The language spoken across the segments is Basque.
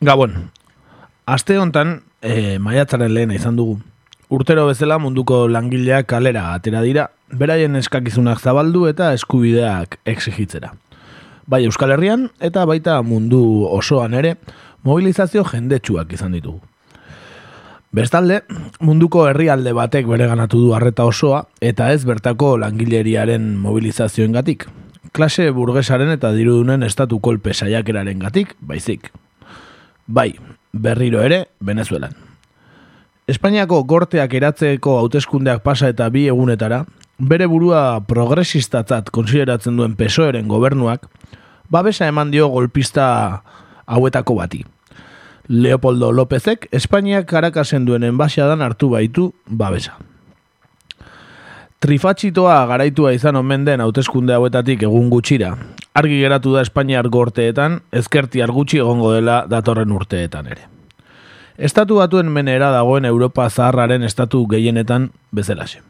Gabon, aste hontan e, maiatzaren lehena izan dugu. Urtero bezala munduko langileak kalera atera dira, beraien eskakizunak zabaldu eta eskubideak exigitzera. Bai Euskal Herrian eta baita mundu osoan ere mobilizazio jendetsuak izan ditugu. Bestalde, munduko herrialde batek bereganatu du harreta osoa eta ez bertako langileriaren mobilizazioengatik. Klase burgesaren eta dirudunen estatu kolpe saiakeraren gatik, baizik. Bai, berriro ere, Venezuelan. Espainiako gorteak eratzeko hauteskundeak pasa eta bi egunetara, bere burua progresistatzat konsideratzen duen pesoeren gobernuak, babesa eman dio golpista hauetako bati. Leopoldo Lópezek Espainiak karakasen duen enbaixadan hartu baitu babesa. Trifatxitoa garaitua izan omen den hauteskunde hauetatik egun gutxira. Argi geratu da Espainiar gorteetan, ezkerti gutxi egongo dela datorren urteetan ere. Estatu batuen menera dagoen Europa zaharraren estatu gehienetan bezelaxe.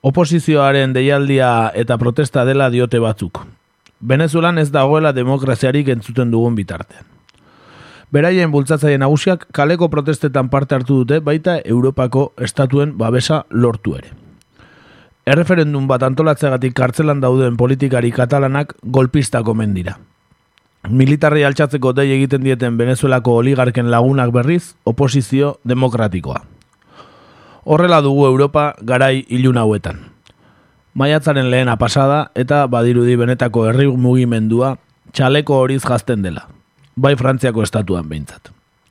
Oposizioaren deialdia eta protesta dela diote batzuk. Venezuelan ez dagoela demokraziarik entzuten dugun bitartean. Beraien bultzatzaile nagusiak kaleko protestetan parte hartu dute baita Europako estatuen babesa lortu ere. Erreferendum bat antolatzegatik kartzelan dauden politikari katalanak golpista komen dira. Militarri altxatzeko dei egiten dieten Venezuelako oligarken lagunak berriz, oposizio demokratikoa. Horrela dugu Europa garai ilun hauetan. Maiatzaren lehena pasada eta badirudi benetako herri mugimendua txaleko horiz jazten dela. Bai Frantziako estatuan behintzat.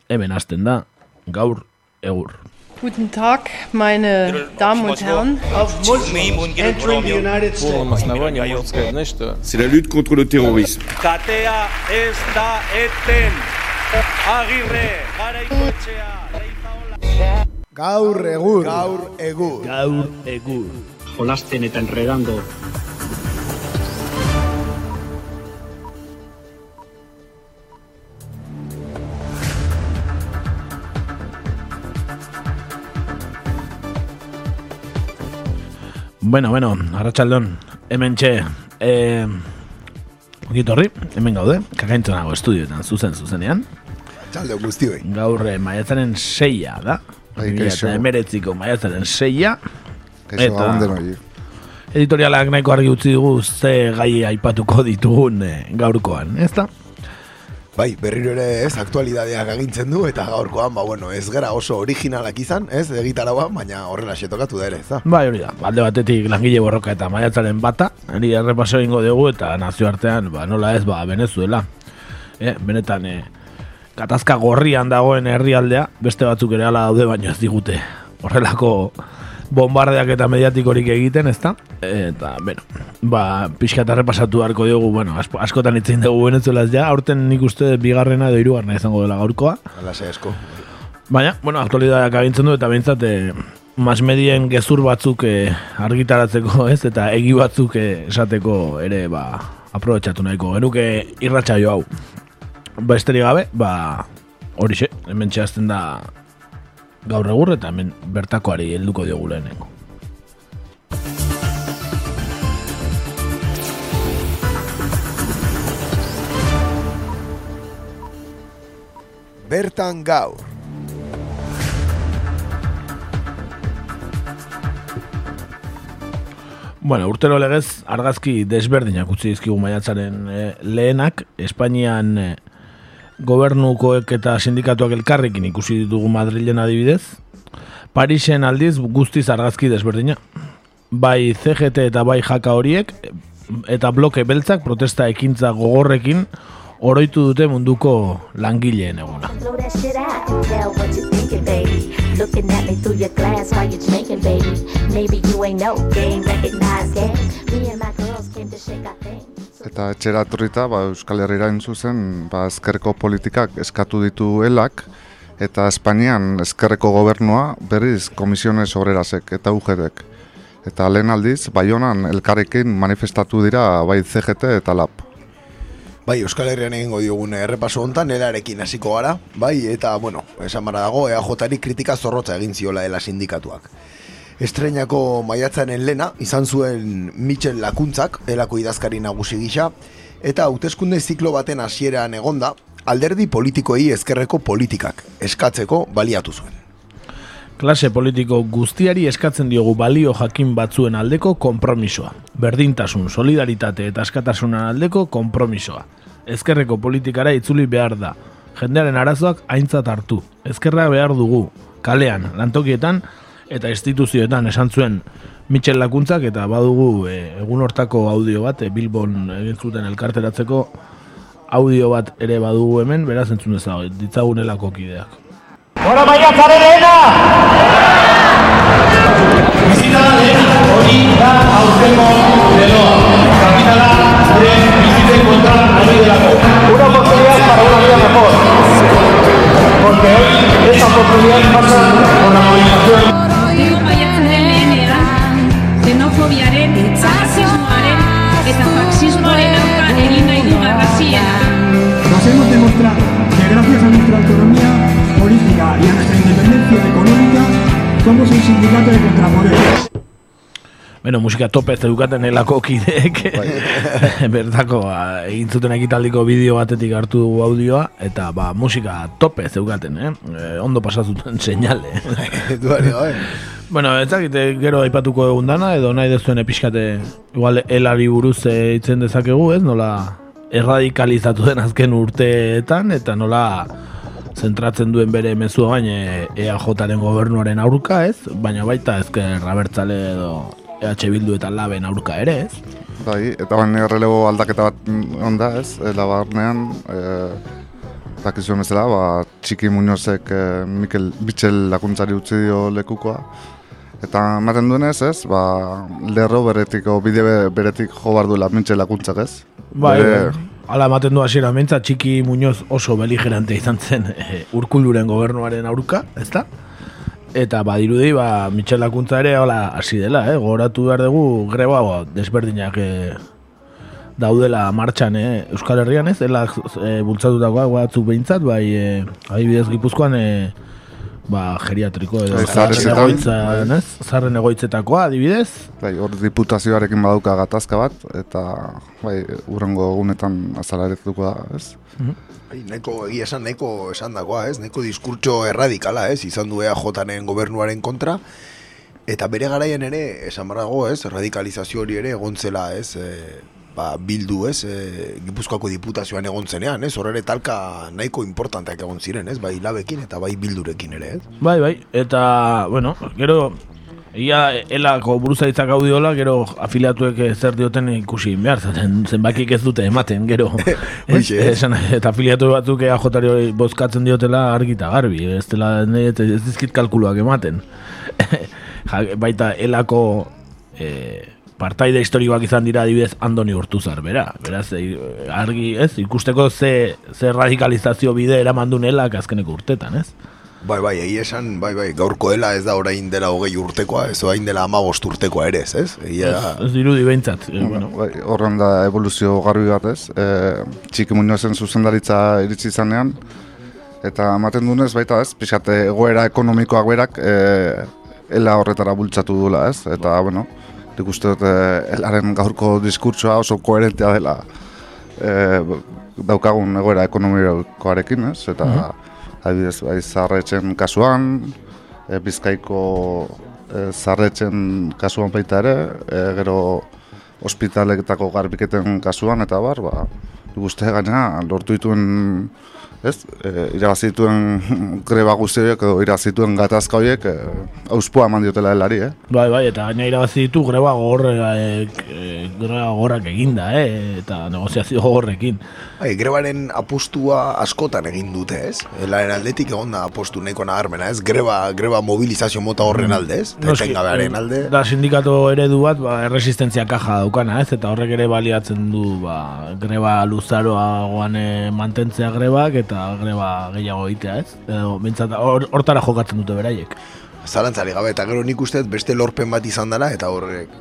Hemen hasten da, gaur, egur. Guten Tag, meine Damen und Herren. entering the United States. C'est la lutte contre le terrorisme. Katea ez da eten. Agirre, garaikoetxea, leizaola. Gaur egur. Gaur egur. Gaur, egur. jolasten eta enredando Bueno, bueno, arratsaldon, hemen txe, eh, horri, hemen gaude, kakaintu nago estudioetan, zuzen, zuzenean. Txalde guztioi. Gaur eh, maiatzaren seia da. Bai, kaixo. eta emeretziko maiatzaren seia. Kaixo Eta- gabon denoi. Editorialak nahiko argi utzi dugu ze gai aipatuko ditugun eh, gaurkoan, ez da? Bai, berriro ere ez, aktualidadeak agintzen du, eta gaurkoan, ba, bueno, ez gara oso originalak izan, ez, egitarauan, baina horrela tokatu da ere, ez da? Bai, hori da, alde batetik langile borroka eta maiatzaren bata, hori errepaso egingo dugu eta nazioartean, ba, nola ez, ba, Venezuela. Eh, benetan, eh, katazka gorrian dagoen herrialdea, beste batzuk ere ala daude baino ez digute horrelako bombardeak eta mediatikorik egiten, ezta? Eta, bueno, ba, pixka eta repasatu beharko diogu, bueno, asko- askotan itzein dugu Venezuela ja, aurten nik uste bigarrena edo hirugarrena izango dela gaurkoa. Hala ze esko. Baina, bueno, aktualidadeak agintzen du eta behintzat eh, masmedien gezur batzuk eh, argitaratzeko ez eta egi batzuk eh, esateko ere ba, aprobetxatu nahiko genuke irratsaio hau. Besterik gabe, ba, horixe, hemen txazten da gaur egur eta hemen bertakoari helduko diogu lehenengo. Bertan gaur. Bueno, urtero legez argazki desberdinak utzi dizkigu maiatzaren eh, lehenak, Espainian eh, gobernukoek eta sindikatuak elkarrekin ikusi ditugu Madrilen adibidez. Parisen aldiz guztiz argazki desberdina. Bai CGT eta bai jaka horiek eta bloke beltzak protesta ekintza gogorrekin oroitu dute munduko langileen eguna. That. Maybe you ain't no game, recognize game. Me and my girls came to shake our thing. Eta etxera etorrita, ba, Euskal Herrira zuzen, ba, ezkerreko politikak eskatu ditu helak, eta Espainian ezkerreko gobernua berriz komisiones obrerasek eta UGDek. Eta lehen aldiz, Baionan elkarrekin manifestatu dira bai CGT eta LAP. Bai, Euskal Herrian egingo diogun errepaso hontan elarekin hasiko gara, bai, eta, bueno, esan bara dago, EAJari kritika zorrotza egin ziola dela sindikatuak. Estreinako maiatzaren lena, izan zuen Michel Lakuntzak, elako idazkari nagusi gisa, eta hauteskunde ziklo baten hasieran egonda, alderdi politikoei ezkerreko politikak eskatzeko baliatu zuen. Klase politiko guztiari eskatzen diogu balio jakin batzuen aldeko konpromisoa. Berdintasun, solidaritate eta askatasunan aldeko konpromisoa. Ezkerreko politikara itzuli behar da. Jendearen arazoak aintzat hartu. Ezkerra behar dugu. Kalean, lantokietan eta instituzioetan esan zuen Michel Lakuntzak eta badugu e, egun hortako audio bat e, Bilbon egin zuten elkarteratzeko audio bat ere badugu hemen, beraz entzun dezago, ditzagunelako kideak. Hora maiatzaren lehena! Bizita lehena, hori da Musika tope ez edukaten elako kideek Bertako ba, egin zuten ekitaldiko bideo batetik hartu dugu audioa Eta ba, musika tope ez edukaten, eh? E, ondo pasazuten seinale Duari, bai. Bueno, ez dakit, eh, gero aipatuko egun dana Edo nahi dezuen episkate Igual elari buruz eh, hitzen dezakegu, ez? Nola erradikalizatu den azken urteetan Eta nola zentratzen duen bere mezua baina EAJaren gobernuaren aurka, ez? Baina baita ezker abertzale edo EH Bildu eta laben aurka ere, ez? Bai, eta baina errelebo aldaketa bat onda ez, e, labarnean, e, dakizuen bezala, ba, txiki muñozek e, Mikel Bitxel lakuntzari utzi dio lekukoa. Eta ematen duenez ez, ba, lerro beretik, o bide be- beretik jo bar duela Mitxel lakuntzak ez. Bai, Bere- bai. Hala ematen du hasiera mentza txiki Muñoz oso beligerante izan zen e, urkulluren gobernuaren aurka, ezta? Eta badirudi, ba, Michel Lakuntza ere hola hasi dela, eh? Gogoratu behar dugu greba ba, desberdinak eh, daudela martxan eh? Euskal Herrian ez, dela eh, bultzatutakoa batzuk behintzat, bai, eh, adibidez Gipuzkoan eh, ba, geriatriko edo Bai, zarren zaharretan. egoitzan, ez? Zarren egoitzetakoa, adibidez, Bai, hor diputazioarekin badauka gatazka bat, eta bai, urrengo egunetan azalaretuko da, ez? Bai, Neko, egia esan, neko esan dagoa, ez? Neko diskurtso erradikala, ez? Izan du EAJaren gobernuaren kontra. Eta bere garaian ere, esan barago, ez? Radikalizazio hori ere egon zela, ez? E, ba, bildu, ez? E, Gipuzkoako diputazioan egon zenean, ez? Horre talka nahiko importanteak egon ziren, ez? Bai labekin eta bai bildurekin ere, ez? Bai, bai, eta, bueno, gero, egia elako buruzaitzak audiola, gero afiliatuek zer dioten ikusi behar, zaten zenbakik ez dute ematen, gero. ez, esan, eta afiliatu batzuk EAJari hori bozkatzen diotela argi eta garbi, ez dela ez, dizkit kalkuluak ematen. ja, baita elako eh, partaide historikoak izan dira adibidez Andoni Hortuzar, bera. Beraz, eh, argi, ez, ikusteko ze, ze radikalizazio bide eraman duen elak azkeneko urtetan, ez? Bai, bai, egia esan, bai, bai, gaurko dela ez da orain dela hogei urtekoa, ez orain dela amabost urtekoa ere, ez, ez? Egia da, Ez dirudi behintzat. eh, bueno. Bai, horren da evoluzio garbi bat ez, e, txiki muñozen zuzendaritza iritsi izanean, eta ematen duenez baita ez, pixate egoera ekonomikoak berak e, ela horretara bultzatu duela ez, eta bueno, nik uste dut e, elaren gaurko diskurtsoa oso koherentea dela e, daukagun egoera ekonomikoarekin ez, eta adibidez bai zarretzen kasuan, e, bizkaiko e, zarretzen kasuan baita ere, e, gero ospitaletako garbiketen kasuan eta bar, ba, uste gaina lortu dituen ez, e, irabazi dituen greba guzti horiek edo irabazi dituen gatazka horiek e, auspoa eman diotela helari, eh? Bai, bai, eta gaina irabazi ditu greba gogorrak, e, greba gogorrak eginda, eh? eta negoziazio gogorrekin. Bai, grebaren apustua askotan egin dute, ez? Elaren aldetik egon da apostu nahiko nagarmena, ez? Greba, greba mobilizazio mota horren alde, ez? Eta Noski, etengabearen eh, alde. Da sindikato eredu bat, ba, erresistentzia kaja daukana, ez? Eta horrek ere baliatzen du, ba, greba luzaroagoan eh, mantentzea grebak eta greba gehiago egitea, ez? Edo, hortara jokatzen dute beraiek. Zalantzari gabe, eta gero nik uste beste lorpen bat izan dela, eta horrek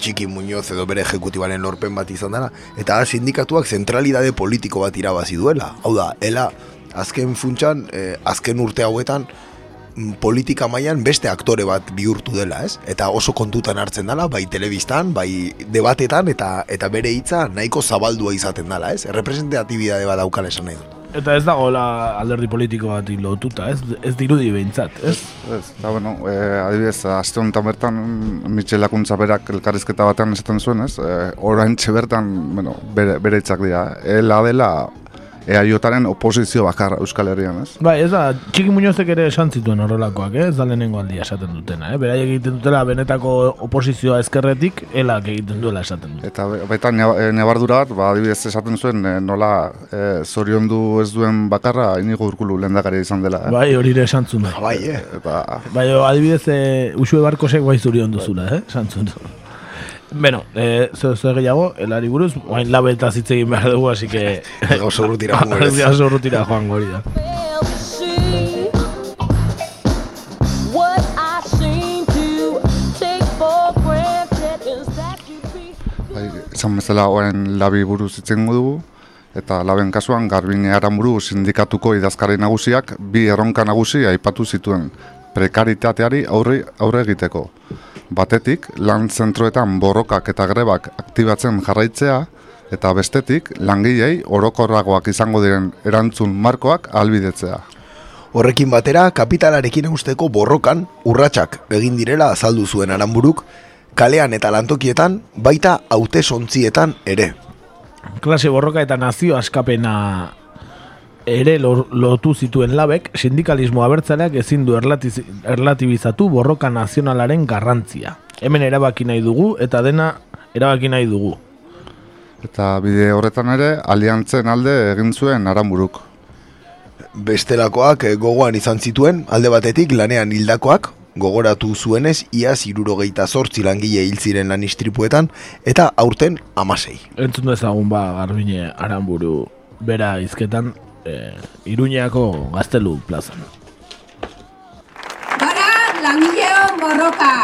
txiki Muñoz edo bere ejekutibaren lorpen bat izan dela, eta sindikatuak zentralidade politiko bat irabazi duela. Hau da, ela, azken funtsan, eh, azken urte hauetan, mm, politika mailan beste aktore bat bihurtu dela, ez? Eta oso kontutan hartzen dela, bai telebistan, bai debatetan, eta eta bere hitza nahiko zabaldua izaten dela, ez? Representatibitate bat daukala esan nahi dut. Eta ez dagoela alderdi politiko bat lotuta, ez, ez dirudi behintzat, ez? Ez, eta bueno, e, adibidez, aste honetan bertan Michel Lakuntza berak elkarrizketa batean esaten zuen, ez? E, orain bertan, bueno, bere, bere hitzak dira, ela dela EAJaren oposizio bakar Euskal Herrian, ez? Bai, ez da, txiki muñozek ere esan zituen horrelakoak, eh? ez da lehenengo aldia esaten dutena, eh? Beraiek egiten dutela benetako oposizioa ezkerretik, elak egiten duela esaten dute. Eta baita neba- e, nebardura bat, ba, adibidez esaten zuen, e, nola e, zoriondu ez duen bakarra inigo urkulu lehendakari izan dela. Eh? Bai, hori ere esan zuen. Bai, eh? Eta, Bai, adibidez, e, Usue Barkosek bai zuri onduzula, eh? esan zuen. Beno, eh, zer zer gehiago, elari buruz, guain labe eta hitz egin behar dugu, así que... Oso urrutira joango ere ez. Oso urrutira joango hori da. Bai, esan bezala orain labi buruz itzengo dugu, eta laben kasuan Garbine Aranburu sindikatuko idazkari nagusiak bi erronka nagusi aipatu zituen prekaritateari aurre, aurre egiteko. Batetik, lan zentroetan borrokak eta grebak aktibatzen jarraitzea, eta bestetik, langilei orokorragoak izango diren erantzun markoak albidetzea. Horrekin batera, kapitalarekin eusteko borrokan urratsak egin direla azaldu zuen aranburuk, kalean eta lantokietan, baita haute sontzietan ere. Klase borroka eta nazio askapena ere lo- lotu zituen labek, sindikalismo abertzaleak ezin du erlatiz- erlatibizatu borroka nazionalaren garrantzia. Hemen erabaki nahi dugu eta dena erabaki nahi dugu. Eta bide horretan ere, aliantzen alde egin zuen Aranburuk. Bestelakoak eh, gogoan izan zituen, alde batetik lanean hildakoak, gogoratu zuenez, iaz irurogeita zortzi langile hil ziren lan istripuetan, eta aurten amasei. Entzun dezagun ba Garbine Aranburu bera hizketan e, Iruñeako gaztelu plazan. Gara langileon borroka!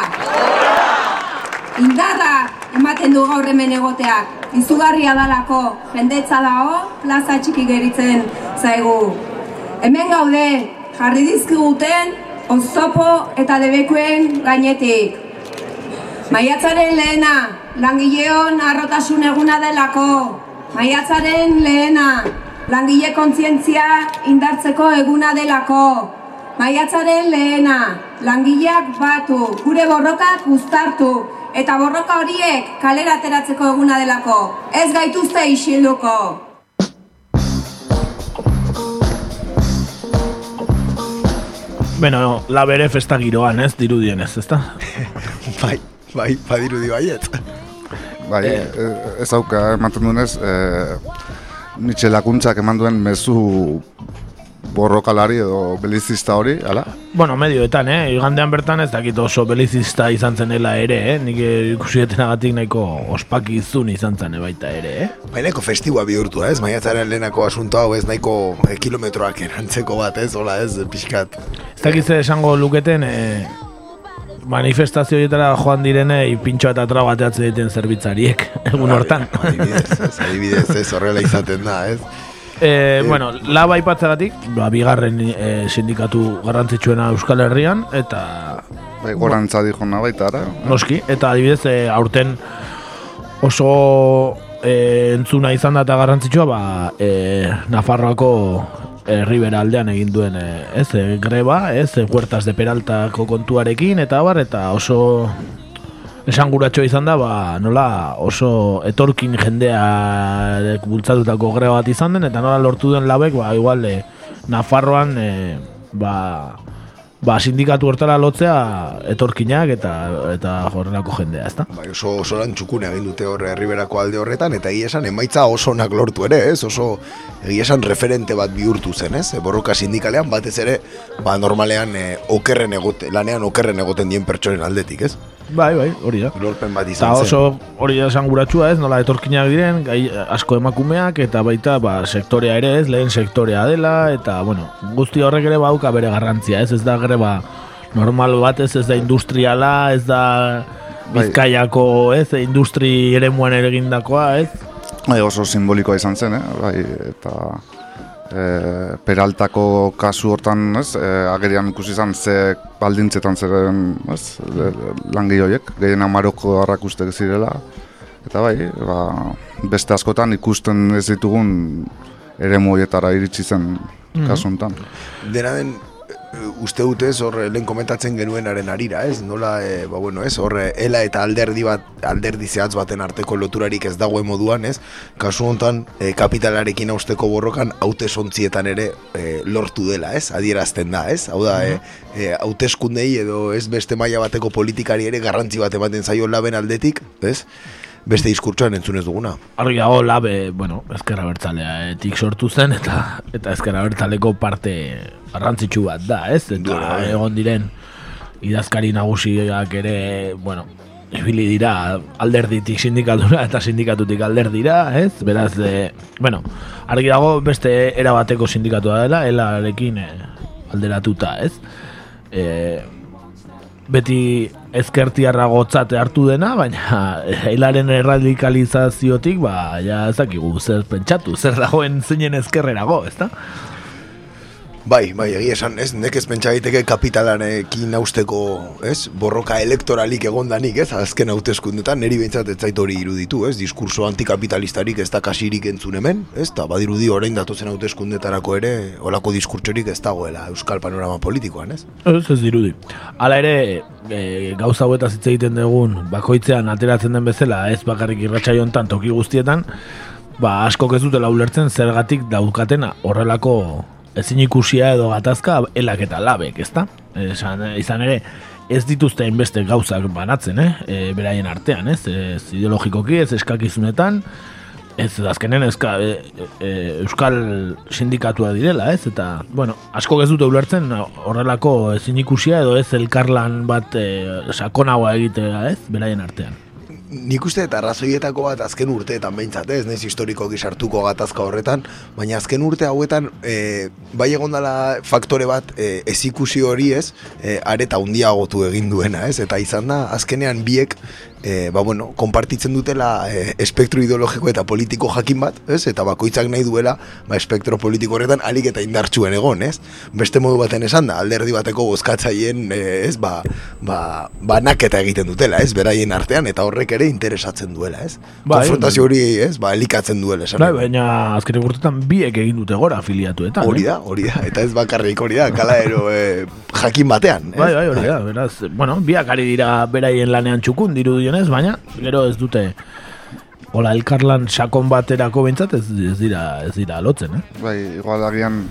Indarra ematen du gaur hemen egoteak. Izugarria dalako, jendetza dago, plaza txiki geritzen zaigu. Hemen gaude, jarri dizkiguten, ozopo eta debekuen gainetik. Maiatzaren lehena, langileon arrotasun eguna delako. Maiatzaren lehena, langile kontzientzia indartzeko eguna delako. Maiatzaren lehena, langileak batu, gure borrokak uztartu, eta borroka horiek kalera ateratzeko eguna delako. Ez gaituzte isilduko. Beno, la bere festa giroan, ez, dirudienez, ezta? bai, bai, badirudi baiet. Bai, e, ez auka ematen duenez, e, Nietzsche lakuntzak eman duen mezu borrokalari edo belizista hori, ala? Bueno, medioetan, eh? Igandean bertan ez dakit oso belizista izan zenela ere, eh? Nik ikusietenagatik nahiko ospakizun izan zen baita ere, eh? Baineko festiua bihurtu, ez? Maiatzaren lehenako asunto hau ez nahiko eh, kilometroak erantzeko bat, ez? Hola, ez? Pixkat. Ez dakit esango luketen, eh, manifestazio horietara joan direnei pintxo eta traba bateatzen diten zerbitzariek, egun hortan. Adibidez, ez, adibidez, ez, horrela izaten da, ez? E, bueno, laba aipatzagatik, ba, bigarren e, sindikatu garrantzitsuena Euskal Herrian, eta Bai, gorantza dijo baita, ara? noski, eta adibidez e, aurten oso e, entzuna izan da eta garrantzitsua, ba, e, Nafarroako herribera aldean egin duen e, ez, e, greba, ez, huertas de peraltako kontuarekin, eta bar, eta oso esanguratxo izan da, ba, nola oso etorkin jendea bultzatutako greba bat izan den, eta nola lortu duen labek, ba, igual, Nafarroan, e, ba, ba, sindikatu hortara lotzea etorkinak eta eta horrelako jendea, ezta? Bai, oso, oso lan txukune egin dute hor herriberako alde horretan, eta egia esan emaitza oso onak lortu ere, ez? Oso egia esan referente bat bihurtu zen, ez? E, Borroka sindikalean batez ere, ba, normalean e, okerren egote, lanean okerren egoten dien pertsonen aldetik, ez? Bai, bai, hori da. Lorpen bat izan zen. oso hori da esanguratsua ez, nola etorkinak diren, gai, asko emakumeak, eta baita ba, sektorea ere ez, lehen sektorea dela, eta bueno, guzti horrek ere bauka bere garrantzia, ez, ez da greba normal bat ez, da industriala, ez da Bai. bizkaiako, ez, industri ere muan ere egindakoa, ez, Bai, oso simbolikoa izan zen, eh? bai, eta e, peraltako kasu hortan, ez, e, agerian ikusi izan ze baldintzetan zeren, ez, e, langile horiek, gehien amaroko harrakustek zirela, eta bai, ba, beste askotan ikusten ez ditugun ere muietara iritsi zen Mhm. kasu honetan. Dena den, uste dute ez hor lehen komentatzen genuenaren arira, ez? Nola, e, ba, bueno, ez? Hor ela eta alderdi bat, alderdi zehatz baten arteko loturarik ez dagoen moduan, ez? Kasu honetan, e, kapitalarekin hausteko borrokan haute sontzietan ere e, lortu dela, ez? Adierazten da, ez? Hau da, e, e, hauteskundei edo ez beste maila bateko politikari ere garrantzi bat ematen zaio laben aldetik, ez? Beste diskurtsoan entzunez duguna. Argi dago labe, bueno, ezkerra bertzaleatik sortu zen eta eta ezkerra bertzaleko parte garrantzitsu bat da, ez? Eta Dura, eh. egon diren idazkari nagusiak ere, bueno, ibili dira alderditik sindikatura eta sindikatutik alderdira, ez? Beraz, e, bueno, argi dago beste erabateko sindikatua dela, elarekin e, alderatuta, ez? E, beti ezkertiarra gotzate hartu dena, baina hilaren erradikalizaziotik, ba, ja ezakigu zer pentsatu, zer dagoen zeinen ezkerrerago, ezta? Bai, bai, egia esan, ez, nekez pentsa daiteke kapitalarekin hausteko, ez, borroka elektoralik egondanik, ez, azken hauteskundetan, niri behintzat ez zait hori iruditu, ez, diskurso antikapitalistarik ez da kasirik entzun hemen, ez, eta badirudi orain datozen hauteskundetarako ere, olako diskurtsorik ez dagoela euskal panorama politikoan, ez? Ez, ez dirudi. Hala ere, e, gauza hauetaz hitz egiten dugun, bakoitzean ateratzen den bezala, ez bakarrik irratsaio hontan toki guztietan, ba, askok ez dutela ulertzen zergatik daukatena horrelako ezin ikusia edo gatazka elak eta labek, ezta? Esan, izan ere, ez dituzte beste gauzak banatzen, eh? E, beraien artean, ez? Ez ideologikoki, ez eskakizunetan, ez azkenen eska, e, e, euskal sindikatua direla, ez? Eta, bueno, asko ez dute ulertzen horrelako ezin ikusia edo ez elkarlan bat e, sakonagoa egitea, ez? Beraien artean. Nik uste eta arrazoietako bat azken urteetan behintzat, ez naiz historikoki sartuko gatazka horretan, baina azken urte hauetan e, bai egondala faktore bat e, ez ikusi hori ez, e, areta hundiagotu egin duena, ez? Eta izan da, azkenean biek e, ba, bueno, konpartitzen dutela e, espektro ideologiko eta politiko jakin bat, ez? Eta bakoitzak nahi duela, ba, espektro politiko horretan alik eta indartsuen egon, ez? Beste modu baten esan da, alderdi bateko bozkatzaien, e, ez? Ba, ba, banaketa egiten dutela, ez? Beraien artean, eta horrek ere interesatzen duela, ez? Bai, Konfrontazio hori, ez? Ba, elikatzen duela, esan. Bai, nahi. baina azkenek urtetan biek egin dute gora afiliatuetan. Hori eh? da, hori da, eta ez bakarrik hori da, kalaero e, jakin batean, ez? Bai, bai, hori da, beraz, bueno, biak ari dira beraien lanean txukun dirudionez, baina gero ez dute Ola, elkarlan sakon baterako behintzat ez, ez dira ez dira lotzen, eh? Bai, igual agian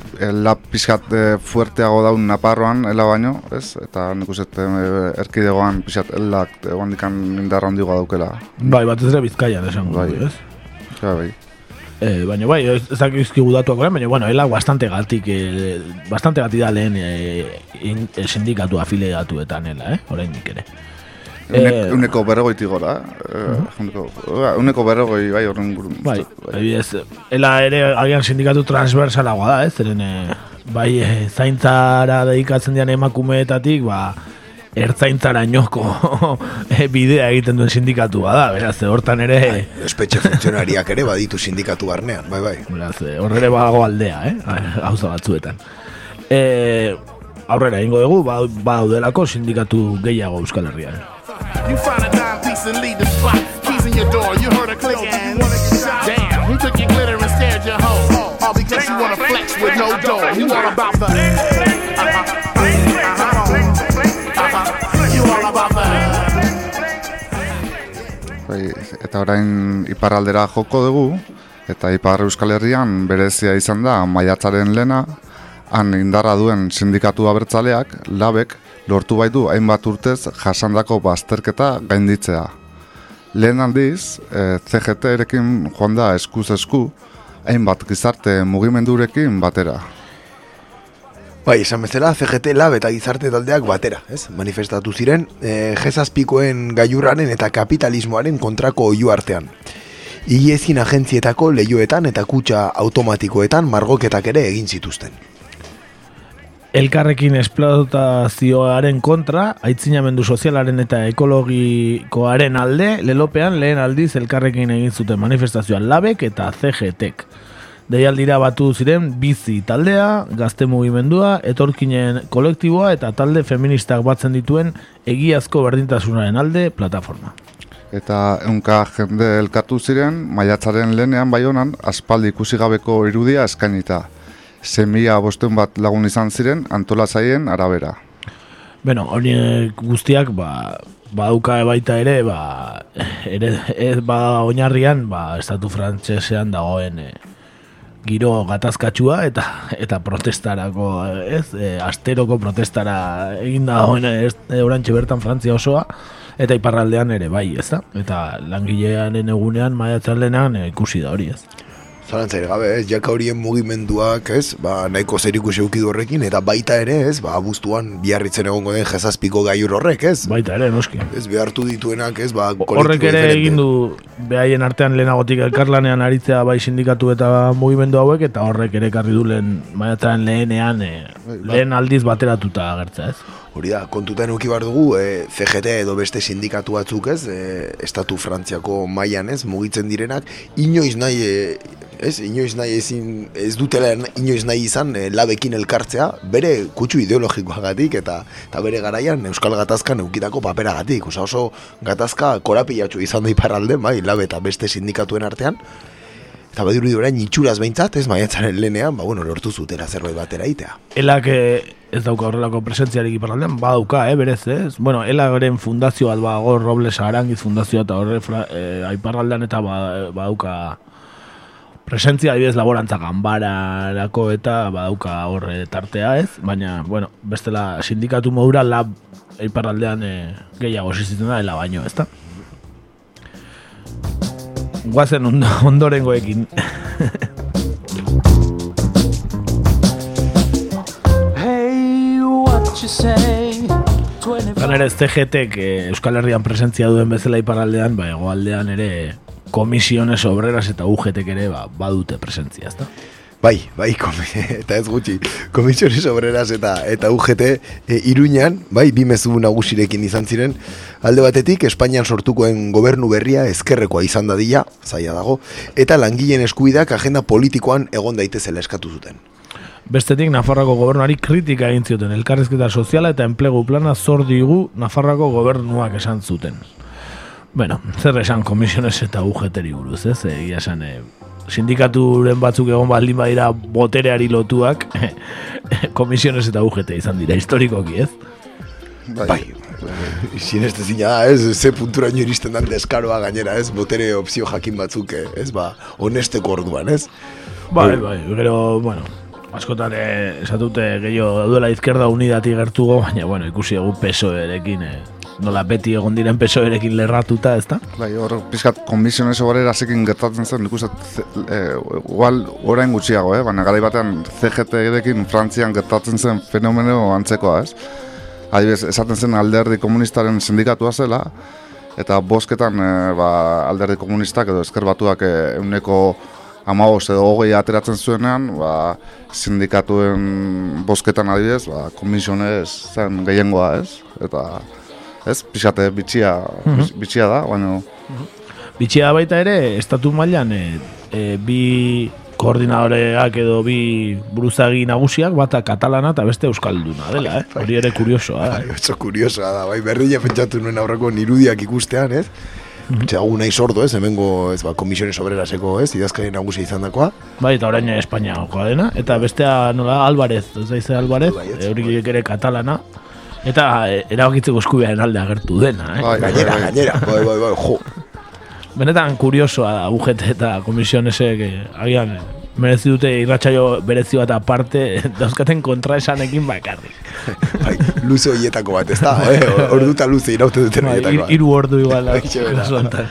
lap pixkat e, fuerteago daun Naparroan, ela baino, ez? Eta nik uste e, erkidegoan pixkat elak egon dikan indarra handigoa daukela. Bai, batez ere bizkaian esango Bai. ez? Ja, bai. E, baina bai, ez, ez dakizkigu datuak orain, baina bueno, ela bastante gatik, e, bastante gatik da lehen e, in, e, sindikatu afiliatuetan ela, eh? Orain ere. Unek, Eh, uneko berrogoitik gora, eh? uneko, ba, uneko berrogoi, bai, horren gurun. Bai, adibidez, ela ere agian sindikatu transversalagoa da, ez? Zeren, eh, bai, eh, zaintzara dedikatzen dian emakumeetatik, ba, ertzaintzara inoko eh, bidea egiten duen sindikatua da, beraz, hortan ere, Espetxe funtzionariak ere baditu sindikatu barnean, bai, bai. beraz, eh, hor ere badago aldea, eh? Gauza batzuetan. E, aurrera ingo dugu, ba, badaudelako sindikatu gehiago Euskal Herrian. You find a dime piece and leave the spot. Keys in your door, you heard a click and you wanna get shot. Damn, he took your glitter and stared you home. All because you wanna flex with no door. You all about the. Uh-huh. Uh-huh. You all about the. Bai, eta orain iparraldera joko dugu, eta ipar Euskal Herrian berezia izan da maiatzaren lena, han indarra duen sindikatu abertzaleak, labek, lortu baitu hainbat urtez jasandako bazterketa gainditzea. Lehen aldiz, e, CGT erekin joan da eskuz esku, hainbat gizarte mugimendurekin batera. Bai, esan bezala, CGT lab eta gizarte taldeak batera, ez? Manifestatu ziren, e, jezazpikoen gaiurraren eta kapitalismoaren kontrako oiu artean. Igiezin agentzietako leioetan eta kutsa automatikoetan margoketak ere egin zituzten. Elkarrekin esplotazioaren kontra, aitzinamendu sozialaren eta ekologikoaren alde, lelopean lehen aldiz elkarrekin egin zuten manifestazioan labek eta CGTek. Deialdira batu ziren bizi taldea, gazte mugimendua, etorkinen kolektiboa eta talde feministak batzen dituen egiazko berdintasunaren alde plataforma. eta eunka jende elkartu ziren, maiatzaren lehenean bai honan, aspaldi ikusi gabeko irudia eskainita. Zemia bosteun bat lagun izan ziren, antolatzaien arabera. Beno, horiek guztiak, ba, badauka baita ere, ba, ere, ez ba oinarrian, ba, estatu frantsesean dagoen e, giro gatazkatsua eta eta protestarako, ez, e, asteroko protestara egin dagoen orantxe bertan Frantzia osoa, eta iparraldean ere bai, ez da? Eta langilearen egunean, maiatzen lehenan, e, ikusi da hori, ez? Zalantzaire gabe, ez, jaka horien mugimenduak, ez, ba, nahiko zer ikusi eukidu horrekin, eta baita ere, ez, ba, abuztuan biarritzen egongo den jezazpiko gaiur horrek, ez? Baita ere, noski. Ez, behartu dituenak, ez, ba, Horrek ere egin du behaien artean lehenagotik elkarlanean aritzea bai sindikatu eta mugimendu hauek eta horrek ere ekarri du lehen maiatzaren lehenean e, lehen aldiz bateratuta agertza ez. Hori da, kontutan euki behar dugu, e, CGT edo beste sindikatu batzuk ez, e, Estatu Frantziako mailan ez, mugitzen direnak, inoiz nahi, e, ez, inoiz nahi ezin, ez dutela inoiz nahi izan e, labekin elkartzea, bere kutsu ideologikoagatik eta eta bere garaian Euskal Gatazkan eukitako paperagatik. Osa oso gatazka korapilatxu izan da iparralde, bai, labe eta beste sindikatuen artean, Eta badiru orain itxuraz behintzat, ez maiatzaren lehenean, ba, bueno, lortu zutera zerbait batera itea. Elak eh, ez dauka horrelako presentziarik iparraldean, badauka, eh, berez, ez? Bueno, elagaren fundazio bat bago, Robles Arangiz fundazioa eta horre eh, aiparraldean eta ba, badauka presentzia adibidez laborantza ganbararako eta badauka horre tartea, ez? Baina, bueno, bestela sindikatu modura lab aiparraldean eh, gehiago existitzen da, ela baino, ezta? Guazen ondo, ondorengoekin. Hey, what you say? Gainera ez TGT eh, Euskal Herrian presentzia duen bezala iparaldean, ba, egoaldean ere komisiones obreras eta UGTek ere ba, badute presentzia, ezta? Bai, bai, komi, eta ez gutxi, komisiones obreras eta eta UGT e, Iruñan, bai, bi mezu nagusirekin izan ziren, alde batetik Espainian sortukoen gobernu berria ezkerrekoa izan dadila, zaila dago, eta langileen eskubideak agenda politikoan egon daitezela eskatu zuten. Bestetik Nafarroko gobernuari kritika egin zioten elkarrizketa soziala eta enplegu plana zor digu Nafarroko gobernuak esan zuten. Bueno, zer esan komisiones eta UGTeri buruz, ez? Egia esan, e, sindikaturen batzuk egon baldin badira botereari lotuak, komisiones eta UGT izan dira historikoki, ez? Bai, sineste zina da, ez, ze puntura iristen dan deskaroa gainera, ez, botere opzio jakin batzuk, ez, ba, honesteko orduan, ez? Bai, bai, gero, bueno, askotan eh, esatute gehiago duela izquierda unidati gertugo, baina, bueno, ikusi egu PSOE-erekin, eh, nola beti egon diren PSOE-erekin lerratuta, ezta? Bai, hor, pizkat, komisiones obrera zekin gertatzen zen, nik uste, e, igual, orain gutxiago, eh? baina garai batean CGT-ekin Frantzian gertatzen zen fenomeno antzekoa, ez? Adibidez, esaten zen alderdi komunistaren sindikatua zela, eta bosketan e, ba, alderdi komunistak edo ezker batuak e, euneko amabos edo hogei ateratzen zuenean, ba, sindikatuen bosketan adibidez, ba, komisionez zen gehiengoa, ez? Eta, ez, pixate bitxia, Mhm. bitxia da, baina... Bitxia baita ere, estatu mailan e, e, bi koordinadoreak edo bi buruzagi nagusiak, bata katalana eta beste euskalduna dela, eh? Hori ere kuriosoa, Bai, eh? oso kuriosoa da, bai, berdina pentsatu nuen aurreko irudiak ikustean, ez? Pentsa gu nahi sordo, ez, hemengo, ez, ba, komisiones obreraseko, ez, idazkari nagusia izan dakoa. Bai, eta orain Espainiakoa dena, eta bestea nola Alvarez, ez da Alvarez, hori ere katalana, eta e, erabakitzeko eskubiaren alde agertu dena, eh? Bai, gainera, gainera, bai, bai, bai, jo. Benetan kuriosoa da UGT eta komisionesek eh, agian eh, merezi dute irratsaio berezi bat aparte dauzkaten kontraesanekin bakarrik. Bai, luze horietako bat, ez da, eh? Orduta luze iraute duten Bai, horietako bat. hiru ordu igual da,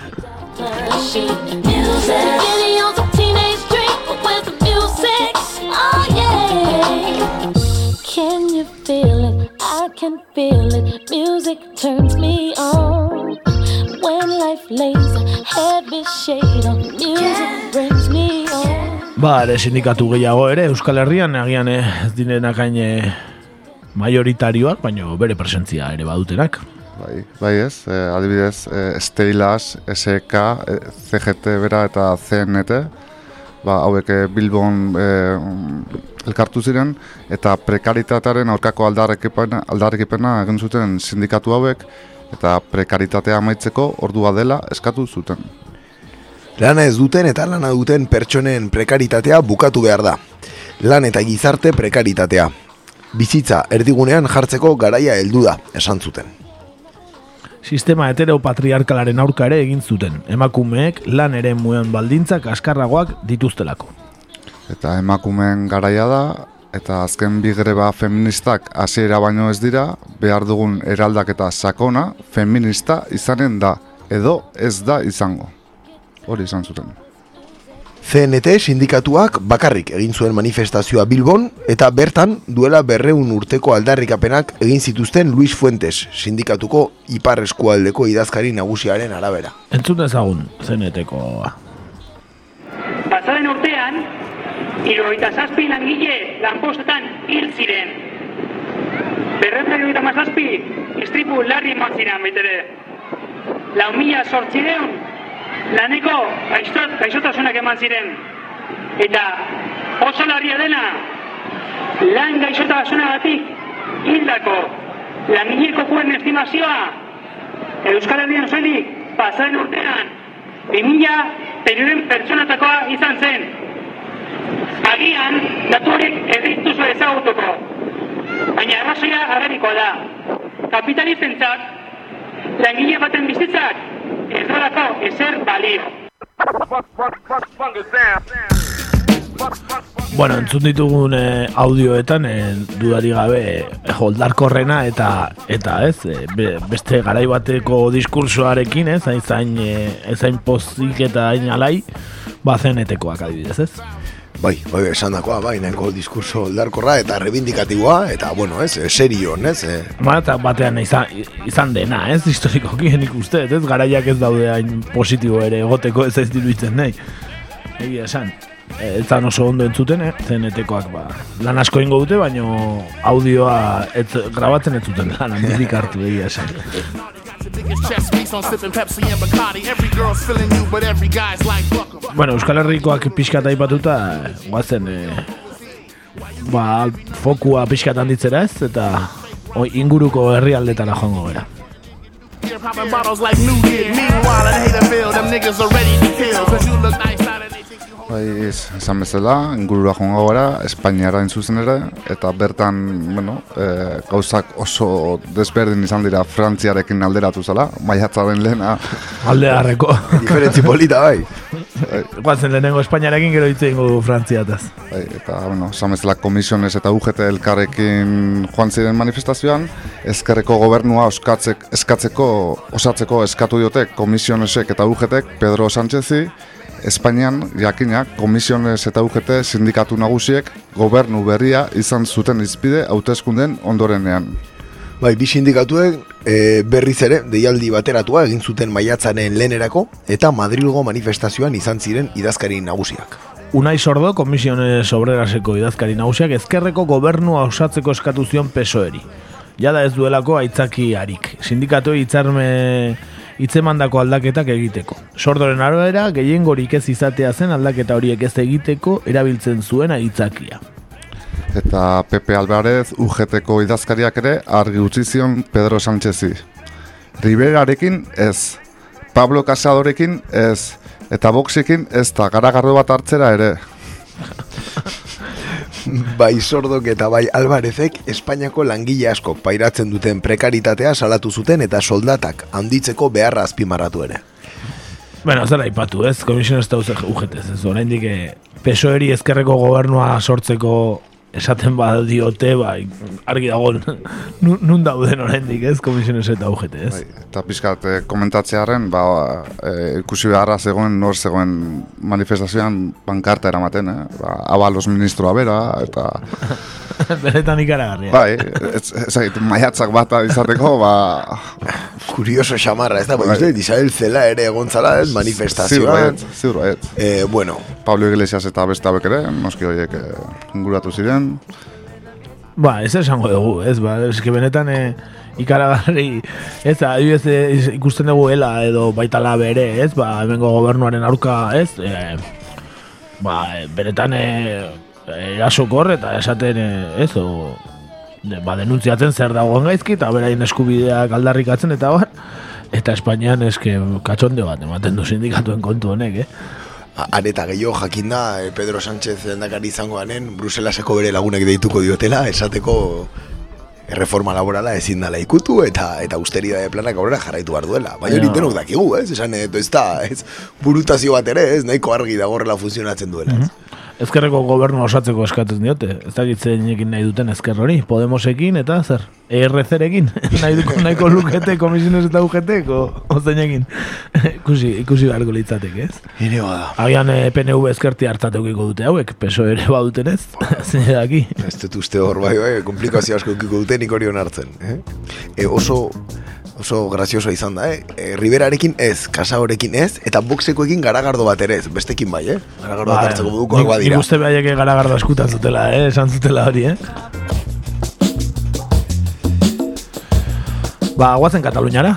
can feel it. Music turns me on. When life lays a heavy shade on, music brings me on. Ba, ere sindikatu gehiago ere, Euskal Herrian, agian eh, ez direnak hain eh, majoritarioak, baina bere presentzia ere badutenak. Bai, bai ez, e, adibidez, e, Steilas, SK, e, CGT bera eta CNT, ba, hauek e, Bilbon e, elkartu ziren, eta prekaritatearen aurkako aldarrekipena, aldarrekipena egin zuten sindikatu hauek, eta prekaritatea amaitzeko ordua dela eskatu zuten. Lana ez duten eta lana duten pertsonen prekaritatea bukatu behar da. Lan eta gizarte prekaritatea. Bizitza erdigunean jartzeko garaia heldu da, esan zuten. Sistema heteropatriarkalaren aurka ere egin zuten. Emakumeek lan ere muen baldintzak askarragoak dituztelako. Eta emakumeen garaia da, eta azken bi greba feministak hasiera baino ez dira, behar dugun eraldaketa sakona feminista izanen da, edo ez da izango. Hori izan zuten. CNT sindikatuak bakarrik egin zuen manifestazioa Bilbon eta bertan duela berreun urteko aldarrikapenak egin zituzten Luis Fuentes sindikatuko ipar eskualdeko idazkari nagusiaren arabera. Entzun dezagun, zeneteko. Pasaren urtean, iroita zazpi langile lanpostetan hil ziren. Berreun iroita mazazpi, istripu larri eman ziren betere. Lau mila sortzireun, laneko gaixot, gaixotasunak eman ziren. Eta oso larria dena, lan gaixotasunagatik hildako langile kopuen estimazioa Euskal Herrian soilik pasaren urtean 2000 periuden pertsonatakoa izan zen. Agian, datu horiek ez dituzu ezagutuko. Baina arrazoia agerikoa da. Kapitalistentzat, langile baten bizitzak ez dolako ezer balio. Bueno, entzun ditugun eh, audioetan eh, dudari gabe eh, holdarkorrena eta eta ez be- beste garai bateko diskursoarekin ez hain zain hain pozik eta hain alai bazenetekoak adibidez ez Bai, bai, esan dakoa, bai, nahiko diskurso oldarkorra eta rebindikatiboa, eta, bueno, ez, eh, serio, ez, eh, Ba, eta batean izan, izan dena, ez, historikoki nik uste, ez, garaiak ez daude hain positibo ere egoteko ez ez diruditzen nahi. Egia esan, e, ez zan oso ondo entzuten, eh? zenetekoak ba, lan asko ingo dute, baino audioa ez, grabatzen ez zuten lan handirik hartu egia esan. Bueno, Euskal Herrikoak pixkat aipatuta, guazen, e, ba, fokua pixkat handitzera ez, eta oi, inguruko herrialdetara joango gara. Here popping bottles like New did. Meanwhile, in Haterville, them niggas are ready to kill. Cause you look nice Bai, esan bezala, ingurura joango gara, Espainiara in zuzen ere, eta bertan, bueno, e, gauzak oso desberdin izan dira Frantziarekin alderatu zela, maiatzaren lehena. Alde harreko. Diferentzi polita, bai. Guazen lehenengo Espainiarekin gero hitz egingo du Frantziataz. Bai, eta, bueno, esan bezala komisiones eta UGT elkarrekin joan ziren manifestazioan, ezkerreko gobernua oskatzek, eskatzeko, osatzeko eskatu diote komisionesek eta UGTek Pedro Sánchezi, Espainian, jakina, komisiones eta UGT sindikatu nagusiek gobernu berria izan zuten izpide hauteskunden ondorenean. Bai, bi sindikatuek e, berriz ere deialdi bateratua egin zuten maiatzaren lehenerako eta Madrilgo manifestazioan izan ziren idazkari nagusiak. Unai Sordo, komisiones obreraseko idazkari nagusiak ezkerreko gobernua osatzeko eskatu zion pesoeri. Jada ez duelako aitzaki harik. Sindikatu hitzarme hitzemandako aldaketak egiteko. Sordoren arabera, gehiengorik ez izatea zen aldaketa horiek ez egiteko erabiltzen zuen aitzakia. Eta Pepe Alvarez UGTko idazkariak ere argi utzi zion Pedro Sánchezi. Riberarekin ez, Pablo Casadorekin ez, eta Voxekin ez da garagardo bat hartzera ere. Bai Sordok eta bai Alvarezek Espainiako langile askok pairatzen duten prekaritatea salatu zuten eta soldatak handitzeko beharra azpimarratu ere. Bueno, zer aipatu, ez? Komisiones eta UGT, ez? Oraindik eh, PSOEri ezkerreko gobernua sortzeko esaten badiote, bai, argi dago nun, dauden oraindik, ez? Komisiones eta UGT, ez? Bai, eta pixkat eh, komentatzearen, ba, eh, ikusi beharra zegoen, nor zegoen manifestazioan pankarta eramaten, eh? Ba, abalos ministroa bera, eta... Benetan ikaragarria. Bai, ez, ez, maiatzak bata izateko, ba... Kurioso xamarra, ez da, bai, uste, Isabel Zela ere egontzala, ez, Ziur manifestazioan. ziur baiet. Eh, bueno, Pablo Iglesias eta beste hauek ere, noski horiek eh, inguratu ziren. Ba, ez esango dugu, ez, ba, eske benetan e, ikaragarri, ez, adibidez eh, ikusten dugu ela edo baitala bere, ez, ba, hemengo gobernuaren aurka, ez, e, ba, e, benetan e, erasokor eta esaten, e, ez, o, de- ba, denuntziatzen zer dagoen gaizki, eta beraien eskubideak aldarrikatzen, eta bar, eta Espainian eske katxonde bat ematen du sindikatuen kontu honek, eh? Areta gehiago jakinda eh, Pedro Sánchez lehendakari izango ganen Bruselaseko bere lagunak deituko diotela esateko erreforma laborala ezin dela ikutu eta eta austeridade planak aurrera jarraitu behar duela. Baina hori denok dakigu, ez? Esan, eto ez da, ez? Burutazio bat ere, ez? Nahiko argi dago horrela funtzionatzen duela, ez? Ezkerreko gobernu osatzeko eskatzen diote. Ez dakit zeinekin nahi duten ezker hori. Podemosekin eta zer? ERC-rekin? nahi duko nahiko lukete komisiones eta UGT o, o zeinekin? ikusi, ikusi beharko litzateke, ez? Ere bada. Agian eh, PNV ezkerti hartateukiko dute hauek, peso ere baduten ez? Zein daki. Ez dut uste hor, bai, bai, komplikazio asko dute nik hori onartzen. Eh? E, oso, oso grazioso izan da, eh? E, Riberarekin ez, Kasaorekin ez, eta boxekoekin garagardo bat ere ez, bestekin bai, eh? Garagardo bat hartzeko modukoak nik, badira. nik uste behaiek garagardo eskutan zutela, eh? Esan zutela hori, eh? Ba, guazen Kataluniara.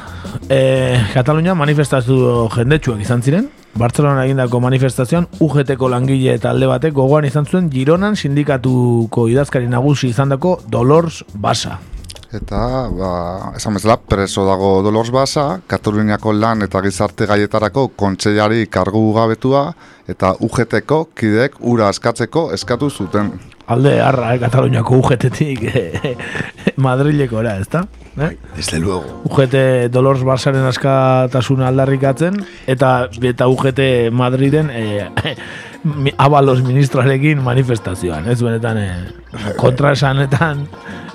E, Katalunia manifestazio jendetsuak izan ziren. Bartzelona egindako manifestazioan UGT-ko langile eta alde batek gogoan izan zuen Gironan sindikatuko idazkari nagusi izandako Dolors Basa. Eta, ba, esan bezala, preso dago Dolors Basa, Kataluniako lan eta gizarte gaietarako kontseilari kargu gabetua, eta UGT-ko kidek ura askatzeko eskatu zuten. Alde harra, eh, Kataluniako UGT-tik eh, Madrilekora, ezta? Eh? Desde luego. UGT Dolors Basaren askatasuna aldarrikatzen eta eta UGT Madriden eh, abalos ministrarekin manifestazioan, ez benetan eh, kontraesanetan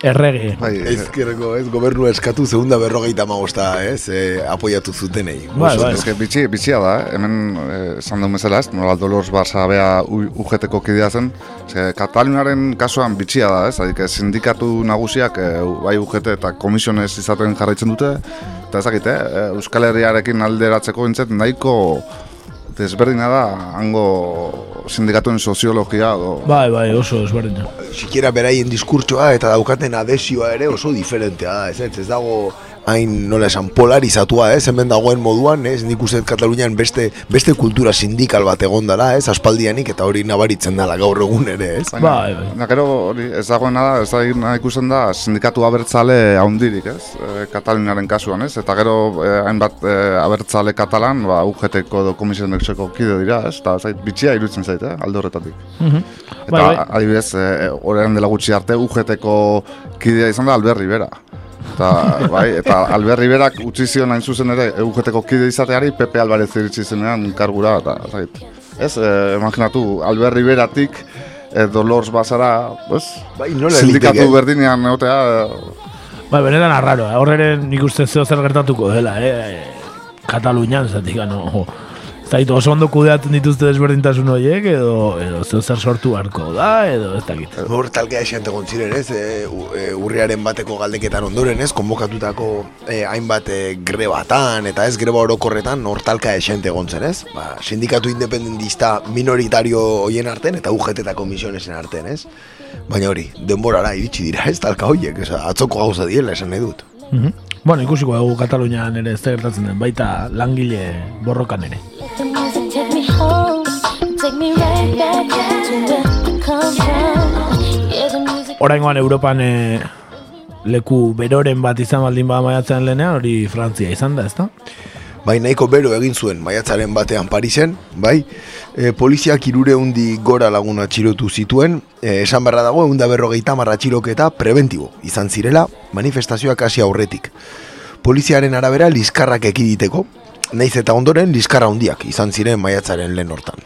errege. Bai, Ezkerreko, ez, gobernu eskatu segunda berrogeita magosta, ez, e, apoiatu zutenei. Bai, bai. Ez que bitxi, bitxia da, eh? hemen eh, esan duen bezala ez, nola Dolors Barça bea UGT-ko kidea zen, ze Kataluniaren kasuan bitxia da, ez, Adik, sindikatu nagusiak eh, bai UGT eta komisiones izaten jarraitzen dute, eta ezakit, eh, Euskal Herriarekin alderatzeko bintzet nahiko desberdina da, hango sindikatuen soziologia, o, Bai, bai, oso ezberdina. sikiera beraien diskurtsoa eta daukaten adesioa ere oso diferentea da, ez, ez, ez dago hain nola esan polarizatua, ez, hemen dagoen moduan, ez, nik uste Katalunian beste, beste kultura sindikal bat egon dela, ez, aspaldianik eta hori nabaritzen dela gaur egun ere, ez. Baina, Bai, bai. baina gero hori ez dagoena da, ez da ikusten da sindikatu abertzale haundirik, ez? E, Kataluniaren kasuan, ez? Eta gero eh, hainbat eh, abertzale katalan, ba, UGT-ko edo komisionexeko kide dira, ez? Eta zait, bitxia iruditzen zait, eh? alde horretatik. Mhm. Eta Bai, bai. adibidez, eh, orain dela gutxi arte UGT-ko kidea izan da Albert Rivera. Eta, bai, eta Albert Riverak utzi zion hain zuzen ere UGT-ko kide izateari Pepe Alvarez iritsi zenean kargura, eta zait. Ez, eh, imaginatu, Albert Riveratik eh, Dolors Basara, pues, Bai, nola sindikatu berdinean egotea, eh, Bai, benetan arraro, eh? horre nik uste zeo zer gertatuko dela, eh? Katalunian, zatik, no, Zait, oso ondo kudeatzen dituzte desberdintasun horiek, edo, edo zer sortu harko da, edo ez dakit. Hor talkea esente ziren, ez, e, e, urriaren bateko galdeketan ondoren, ez, konbokatutako e, hainbat e, grebatan, eta ez greba orokorretan, hor talka esente zen, ez? Ba, sindikatu independentista minoritario hoien arten, eta UGT eta komisionesen arten, ez? Baina hori, denborara iritsi dira, ez, talka horiek, ez, atzoko gauza diela, esan nahi dut. Mhm. Bueno, ikusiko dugu Katalunian ere ez gertatzen den, baita langile borrokan ere. Oraingoan Europan e, leku beroren bat izan baldin bada maiatzean lehenean, hori Frantzia izan da, ezta? Bai, nahiko bero egin zuen maiatzaren batean Parisen, bai, e, poliziak irure hundi gora laguna atxilotu zituen, e, esan beharra dago, eunda berrogeita marra atxiloketa preventibo izan zirela manifestazioak hasi aurretik. Poliziaren arabera liskarrak ekiditeko, naiz eta ondoren liskarra hundiak izan ziren maiatzaren lehen hortan.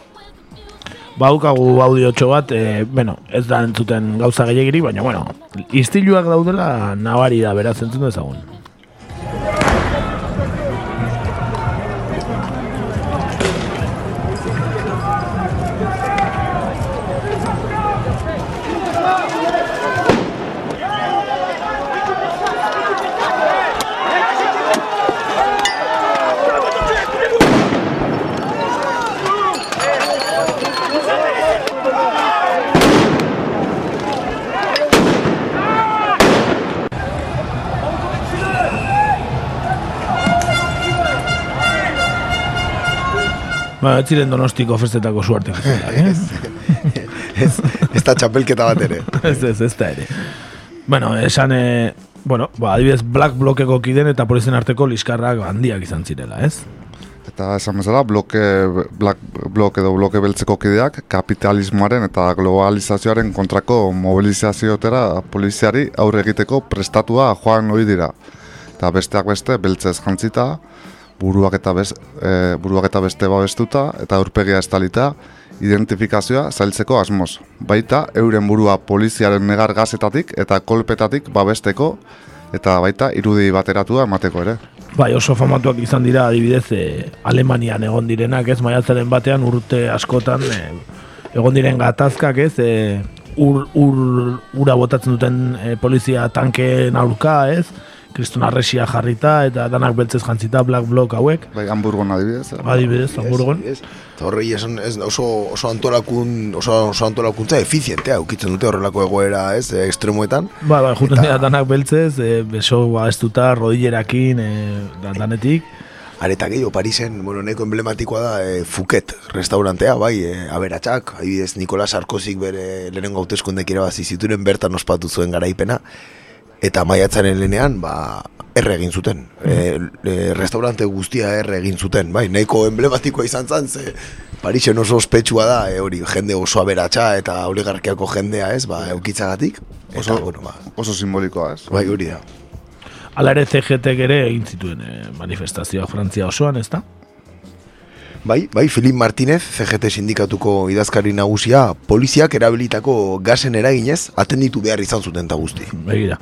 Baukagu audiotxo bat, e, bueno, ez da entzuten gauza gehiagiri, baina, bueno, istiluak daudela nabari da, beraz entzun dezagun. Ba, ez ziren donostiko festetako suerte. eh? Ez, ez da txapelketa bat ere. ez, ez, ez da ere. Bueno, esan, e, bueno, ba, adibidez, Black Blockeko kiden eta polizien arteko liskarrak handiak izan zirela, ez? Eta esan bezala, bloke, black, bloke edo bloke beltzeko kideak kapitalismoaren eta globalizazioaren kontrako mobilizazioetera poliziari aurre egiteko prestatua joan ohi dira. Eta besteak beste, beltzez jantzita, buruak eta, bez, e, buruak eta beste babestuta eta aurpegia estalita, identifikazioa zailtzeko asmoz. Baita, euren burua poliziaren negar gazetatik eta kolpetatik babesteko eta baita irudi bateratua emateko ere. Bai, oso famatuak izan dira adibidez e, Alemanian egon direnak, ez maiatzaren batean urte askotan e, egon diren gatazkak, ez e, ur, ur, ura botatzen duten e, polizia tankeen aurka, ez? Kriston arresia jarrita eta danak beltzez jantzita Black Block hauek. Bai, Hamburgon adibidez. eh? Adibidez, Hamburgon. Ez, Eta horrei esan, ez, oso, oso, antolakun, oso, oso antolakuntza efizientea ukitzen dute horrelako egoera, ez, eh, ekstremoetan. Ba, ba, juten dira danak beltzez, e, beso baestuta, rodillerakin, e, dan- danetik. Areta gehiago, Parisen, bueno, neko emblematikoa da e, Fuket restaurantea, bai, e, aberatsak, adibidez Nikolas Sarkozik bere lehenengo hauteskundek irabazi zituren bertan ospatu zuen garaipena, eta maiatzaren lehenean, ba, erre egin zuten. E, e, restaurante guztia erre egin zuten, bai, nahiko emblematikoa izan zan, ze Parisen oso ospetsua da, e, hori, jende oso aberatsa eta oligarkiako jendea, ez, ba, eukitzagatik. Eta, Oso, bueno, ba, oso simbolikoa, ez? bai, hori da. Hala ere CGT ere egin zituen e, manifestazioa Frantzia osoan, ez da? Bai, bai, Filip Martinez, CGT sindikatuko idazkari nagusia, poliziak erabilitako gasen eraginez, atenditu behar izan zuten ta guzti. Begira.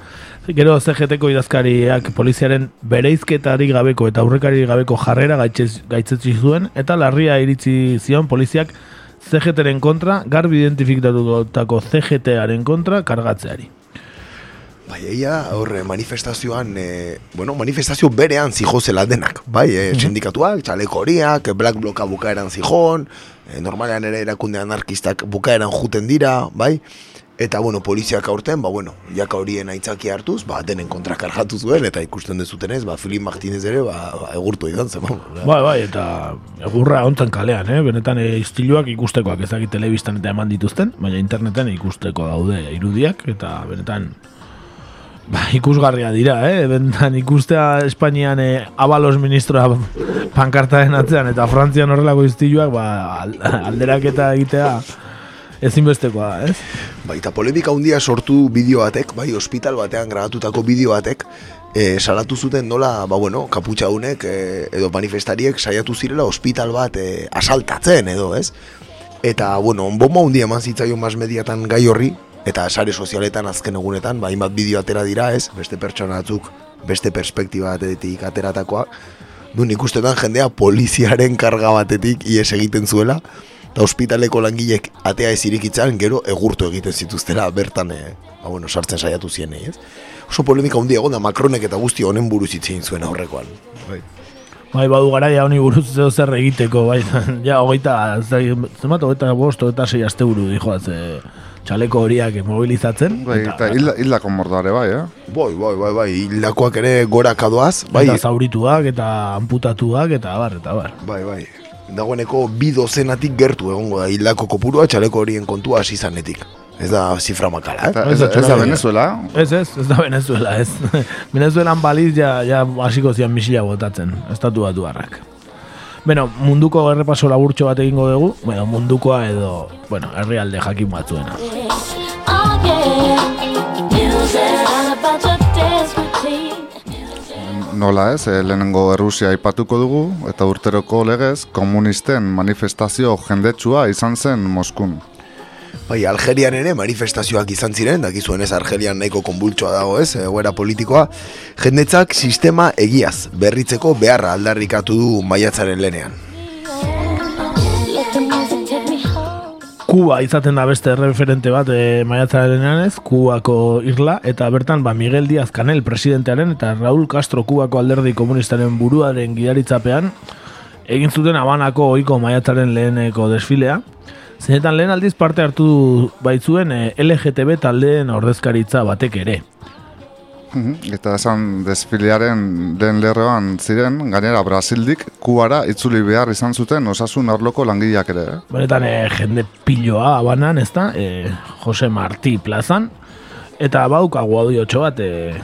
Gero CGTko idazkariak poliziaren bereizketari gabeko eta aurrekari gabeko jarrera gaitzetsi zuen eta larria iritzi zion poliziak CGTren kontra, garbi identifikatutako CGTaren kontra kargatzeari. Bai, eia, horre, manifestazioan, e, bueno, manifestazio berean zela denak, bai, e, sindikatuak, txaleko horiak, Black Bloka bukaeran zijon, e, normalean ere erakunde anarkistak bukaeran juten dira, bai, eta, bueno, poliziak aurten, ba, bueno, jaka horien aitzaki hartuz, ba, denen kontra kargatu zuen, eta ikusten dezutenez, ba, Filip Martinez ere, ba, ba egurtu izan zen, ba, Bai, bai, eta egurra ontzen kalean, eh? benetan e, istiluak ikustekoak ezakit telebistan eta eman dituzten, baina interneten ikusteko daude irudiak, eta benetan ba, ikusgarria dira, eh? benetan ikustea Espainian e, abalos ministroa pankartaren atzean, eta Frantzian horrelako istiluak ba, al- alderaketa egitea ezinbestekoa ez? Bai, eta polemika handia sortu bideo batek, bai, ospital batean grabatutako bideo batek, e, salatu zuten nola, ba bueno, kaputxaunek e, edo manifestariek saiatu zirela ospital bat e, asaltatzen edo, ez? Eta, bueno, bomba handia eman zitzaion mas mediatan gai horri, eta sare sozialetan azken egunetan, ba, hainbat bideo atera dira, ez? Beste pertsona batzuk, beste perspektiba batetik ateratakoak, duen ikustetan jendea poliziaren karga batetik ies egiten zuela, eta ospitaleko langilek atea ez irikitzan, gero egurtu egiten zituztela bertan, e, ba, bueno, sartzen saiatu zienei, ez? Oso polemika handia egon da Macronek eta guzti honen buruz hitz egin zuen aurrekoan. Bai. Bai, badu garaia honi buruz zeo zer egiteko, bai, ja, hogeita, zemat, hogeita bost, hogeita sei aste buru, dijo, ze, txaleko horiak mobilizatzen. Bai, eta hilda, hildako mordare bai, eh? Bai, bai, bai, bai, hildakoak ere goraka doaz, bai, Eta zaurituak, eta amputatuak, eta bar, eta bar. bai, bai. Dagoeneko bi dozenatik gertu egongo da hildako kopurua txaleko horien kontua hasi zanetik. Ez da zifra makala, eh? Eta ez, ez da Venezuela? Ez, ez, ez da Venezuela, ez. Venezuelan baliz ja, ja hasiko zian misila botatzen, estatu batu harrak. Bueno, munduko errepaso laburtxo bat egingo dugu, bueno, mundukoa edo, bueno, herrialde jakin batzuena. Nola ez, eh, lehenengo Errusia aipatuko dugu, eta urteroko legez, komunisten manifestazio jendetsua izan zen Moskun. Bai, Algerian ere manifestazioak izan ziren, dakizuen ez Algerian nahiko konbultsoa dago ez, egoera politikoa. Jendetzak sistema egiaz, berritzeko beharra aldarrikatu du maiatzaren lenean. Kuba izaten da beste referente bat e, maiatzaren ez, Kubako irla, eta bertan ba, Miguel Díaz Canel presidentearen eta Raúl Castro Kubako alderdi komunistaren buruaren gidaritzapean egin zuten abanako ohiko maiatzaren leheneko desfilea. Zenetan lehen aldiz parte hartu baitzuen e, LGTB taldeen ordezkaritza batek ere. Mhm, Eta esan desfilearen lehen lerroan ziren, gainera Brasildik Kubara itzuli behar izan zuten osasun arloko langileak ere. eh? Benetan e, jende piloa abanan, ez da, e, Jose Martí plazan, Eta baukagu audiotxo bat e,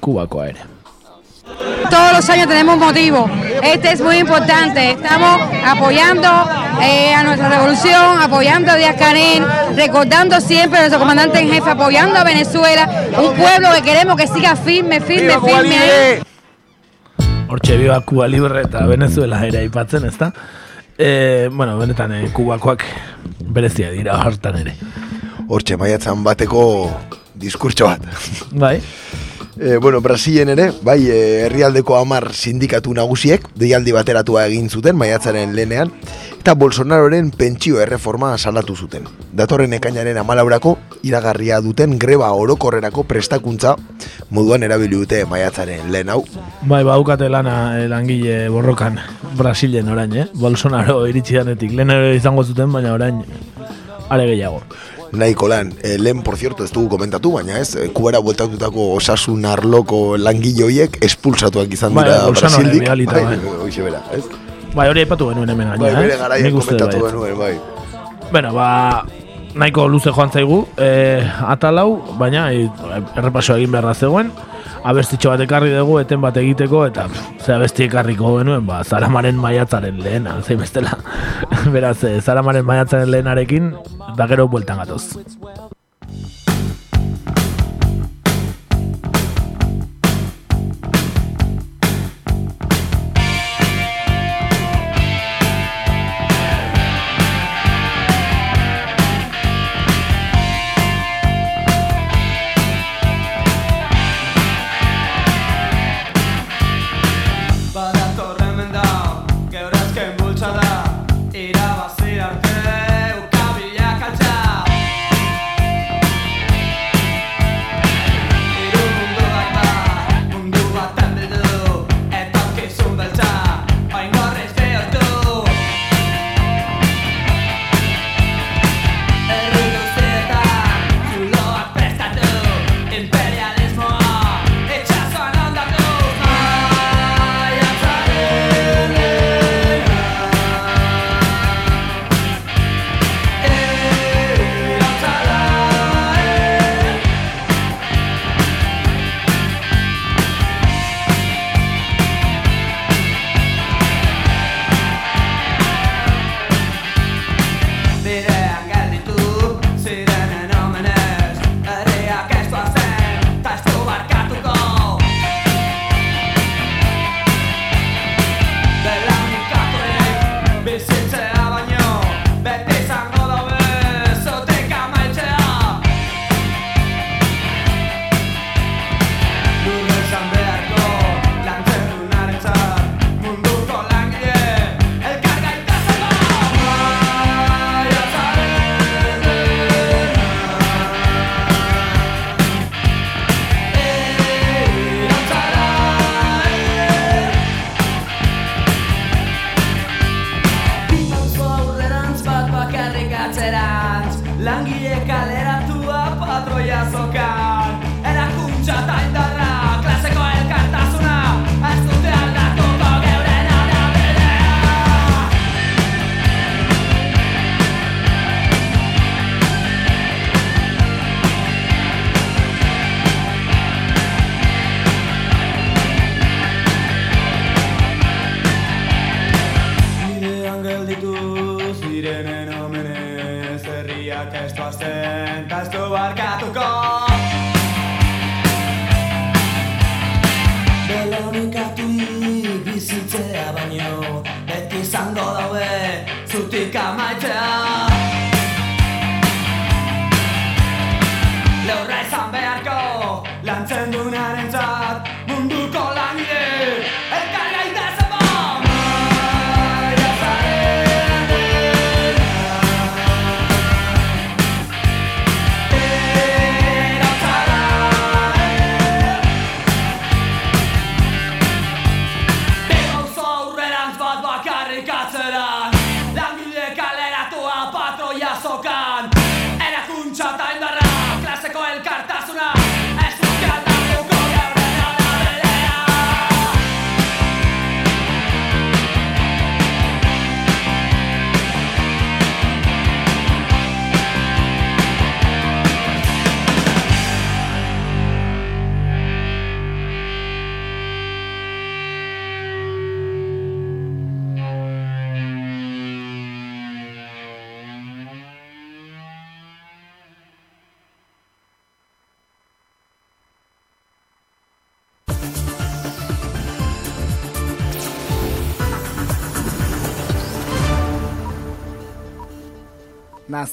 kubakoa ere. Todos los años tenemos un motivo. Este es muy importante. Estamos apoyando eh, a nuestra revolución, apoyando a Díaz Canel, recordando siempre a nuestro comandante en jefe, apoyando a Venezuela, un pueblo que queremos que siga firme, firme, firme ahí. Hortxe biba Kuba Libre eta Venezuela ere aipatzen, ezta? E, bueno, benetan e, Kubakoak berezia dira hartan ere. Hortxe, maiatzan bateko diskurtso bat. Bai. E, bueno, Brasilen ere, bai, e, herrialdeko amar sindikatu nagusiek, deialdi bateratua egin zuten, maiatzaren lehenean, eta Bolsonaroren pentsio erreforma salatu zuten. Datorren ekainaren amalaurako, iragarria duten greba orokorrerako prestakuntza moduan erabili dute maiatzaren lehen hau. Bai, baukate lana e, langile borrokan Brasilen orain, eh? Bolsonaro iritsi danetik. Lehen izango zuten, baina orain are gehiago. Nahiko lan, e, lehen, por cierto, ez dugu komentatu, baina ez, e, kubera bueltatutako osasun arloko langile horiek espulsatuak izan Bai, dira Bolsonaro Brasildik. bialita, bai. hoixe bera, ez? Bai, hori aipatu genuen hemen gaina, Bai, bere eh? garaian Nik uste komentatu baietz. genuen, bai. Bueno, ba, nahiko luze joan zaigu, e, atalau, baina e, errepaso egin beharra zegoen, abestitxo bat ekarri dugu, eten bat egiteko, eta ze abesti ekarriko genuen, ba, zaramaren maiatzaren lehena, zein bestela. Beraz, e, zaramaren maiatzaren lehenarekin, da gero bueltan gatoz.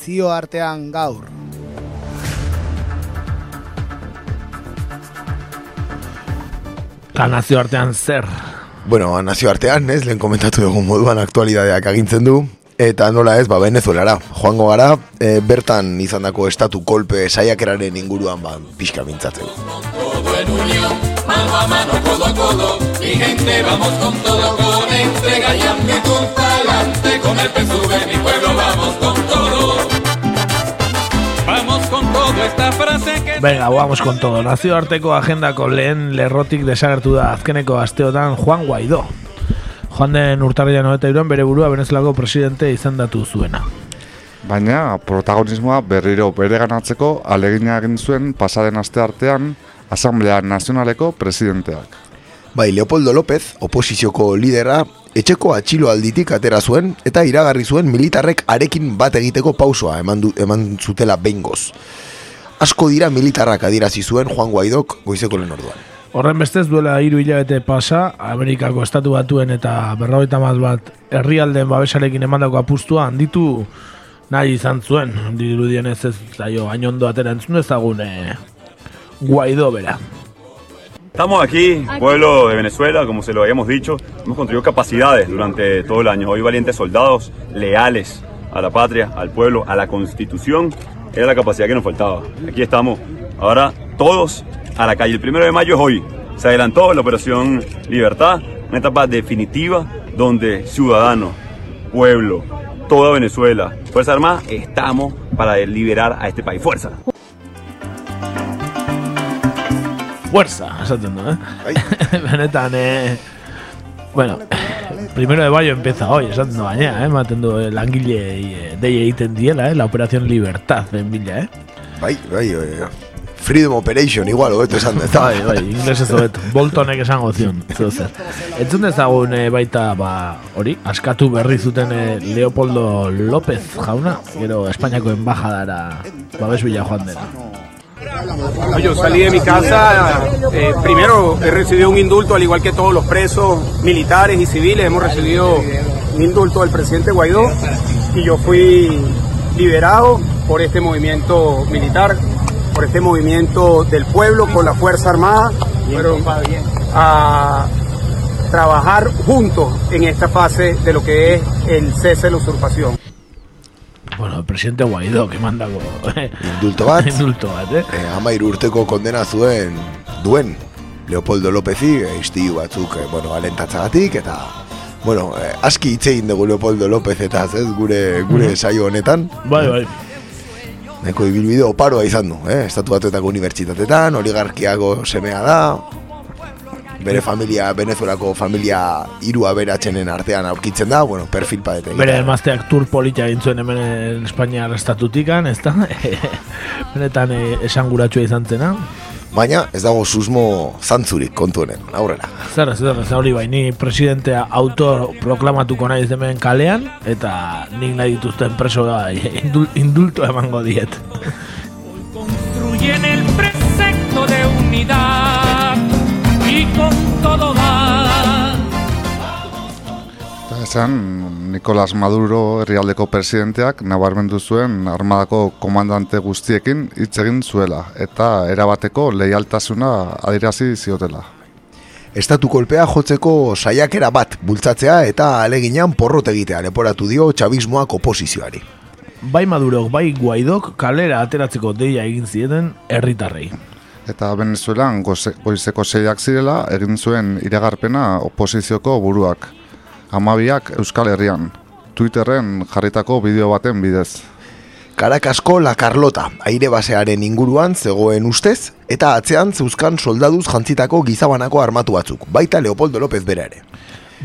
Nazioartean gaur. Eta nazioartean zer? Bueno, nazioartean, ez, lehen komentatu dugun moduan aktualidadeak agintzen du, eta nola ez, ba, Venezuelara. Joango gara, e, bertan izandako estatu kolpe saiakeraren inguruan, ba, pixka mintzatzen. todo esta frase que... Venga, vamos con todo. Nazioarteko agendako lehen lerrotik desagertu da azkeneko asteotan Juan Guaidó. Joan den urtarrian eta iruan bere burua Venezuelako presidente izendatu zuena. Baina protagonismoa berriro bereganatzeko alegina egin zuen pasaden aste artean Asamblea Nazionaleko presidenteak. Bai, Leopoldo López, oposizioko lidera, etxeko atxilo alditik atera zuen eta iragarri zuen militarrek arekin bat egiteko pausoa eman, du, eman zutela behingoz. Asko dira militarrak adirazi zuen Juan Guaidok goizeko lehen orduan. Horren bestez duela hiru hilabete pasa, Amerikako estatu batuen eta berrogeita bat bat herrialdeen babesarekin emandako apustua handitu nahi izan zuen. Dirudien ez ez zaio hainondo atera entzun ezagun eh, Guaidó bera. Estamos aquí, pueblo de Venezuela, como se lo habíamos dicho, hemos construido capacidades durante todo el año. Hoy valientes soldados leales a la patria, al pueblo, a la constitución, era la capacidad que nos faltaba. Aquí estamos, ahora todos a la calle. El primero de mayo es hoy. Se adelantó la operación Libertad, una etapa definitiva donde ciudadanos, pueblo, toda Venezuela, Fuerza Armada, estamos para liberar a este país. Fuerza. Fuerza. Bueno, primero de mayo empieza hoy, esaten du baina, eh? Maten du eh, langile eh, dei egiten diela, eh? La operación Libertad en Villa, eh? Bai, bai, bai, Freedom Operation, igual, hobeto esan da. Bai, bai, inglés ez hobeto. Boltonek esango zion, zeo zer. Entzun dezagun eh, baita, ba, hori, askatu berri zuten Leopoldo López jauna, gero Espainiako embajadara babes bila joan dena. Yo salí de mi casa, eh, primero he recibido un indulto al igual que todos los presos militares y civiles, hemos recibido un indulto del presidente Guaidó y yo fui liberado por este movimiento militar, por este movimiento del pueblo con la Fuerza Armada, fueron a trabajar juntos en esta fase de lo que es el cese de la usurpación. Bueno, presidente Guaidó, que mandako... Indulto bat. Indulto bat, eh? Eh, amairu urteko kondena zuen duen Leopoldo Lópezi, eh, istilu batzuk, eh, bueno, alentatzagatik, eta, bueno, eh, aski hitz egin dugu Leopoldo López eta ez gure, gure Mhm. saio honetan. Bai, bai. Neko ibilbide oparoa izan du, eh? Estatu batuetako unibertsitatetan, oligarkiago semea da, bere familia, Venezuelako familia hiru aberatsenen artean aurkitzen da, bueno, perfil padete. Bere emazteak tur polita egin zuen hemen Espainiar estatutikan, ez da? Benetan eh, esanguratsua izan zena. Baina ez dago susmo zantzurik kontu honen, aurrera. Zer, zer, zer hori bai, ni presidentea autoproklamatuko nahi hemen kalean, eta nik nahi dituzten presoa indul, indulto emango diet. Todo va. Eta esan, Nicolas Maduro herrialdeko presidenteak nabarmendu zuen armadako komandante guztiekin hitz egin zuela eta erabateko leialtasuna adirazi ziotela. Estatu kolpea jotzeko saiakera bat bultzatzea eta aleginan porrot egitea leporatu dio txabismoak oposizioari. Bai Madurok, bai Guaidok kalera ateratzeko deia egin zieten herritarrei. Eta Venezuelan goizeko seiak zirela egin zuen iragarpena oposizioko buruak. Amabiak Euskal Herrian, Twitterren jarritako bideo baten bidez. Karakasko La Carlota, aire basearen inguruan zegoen ustez, eta atzean zeuzkan soldaduz jantzitako gizabanako armatu batzuk, baita Leopoldo López bera ere.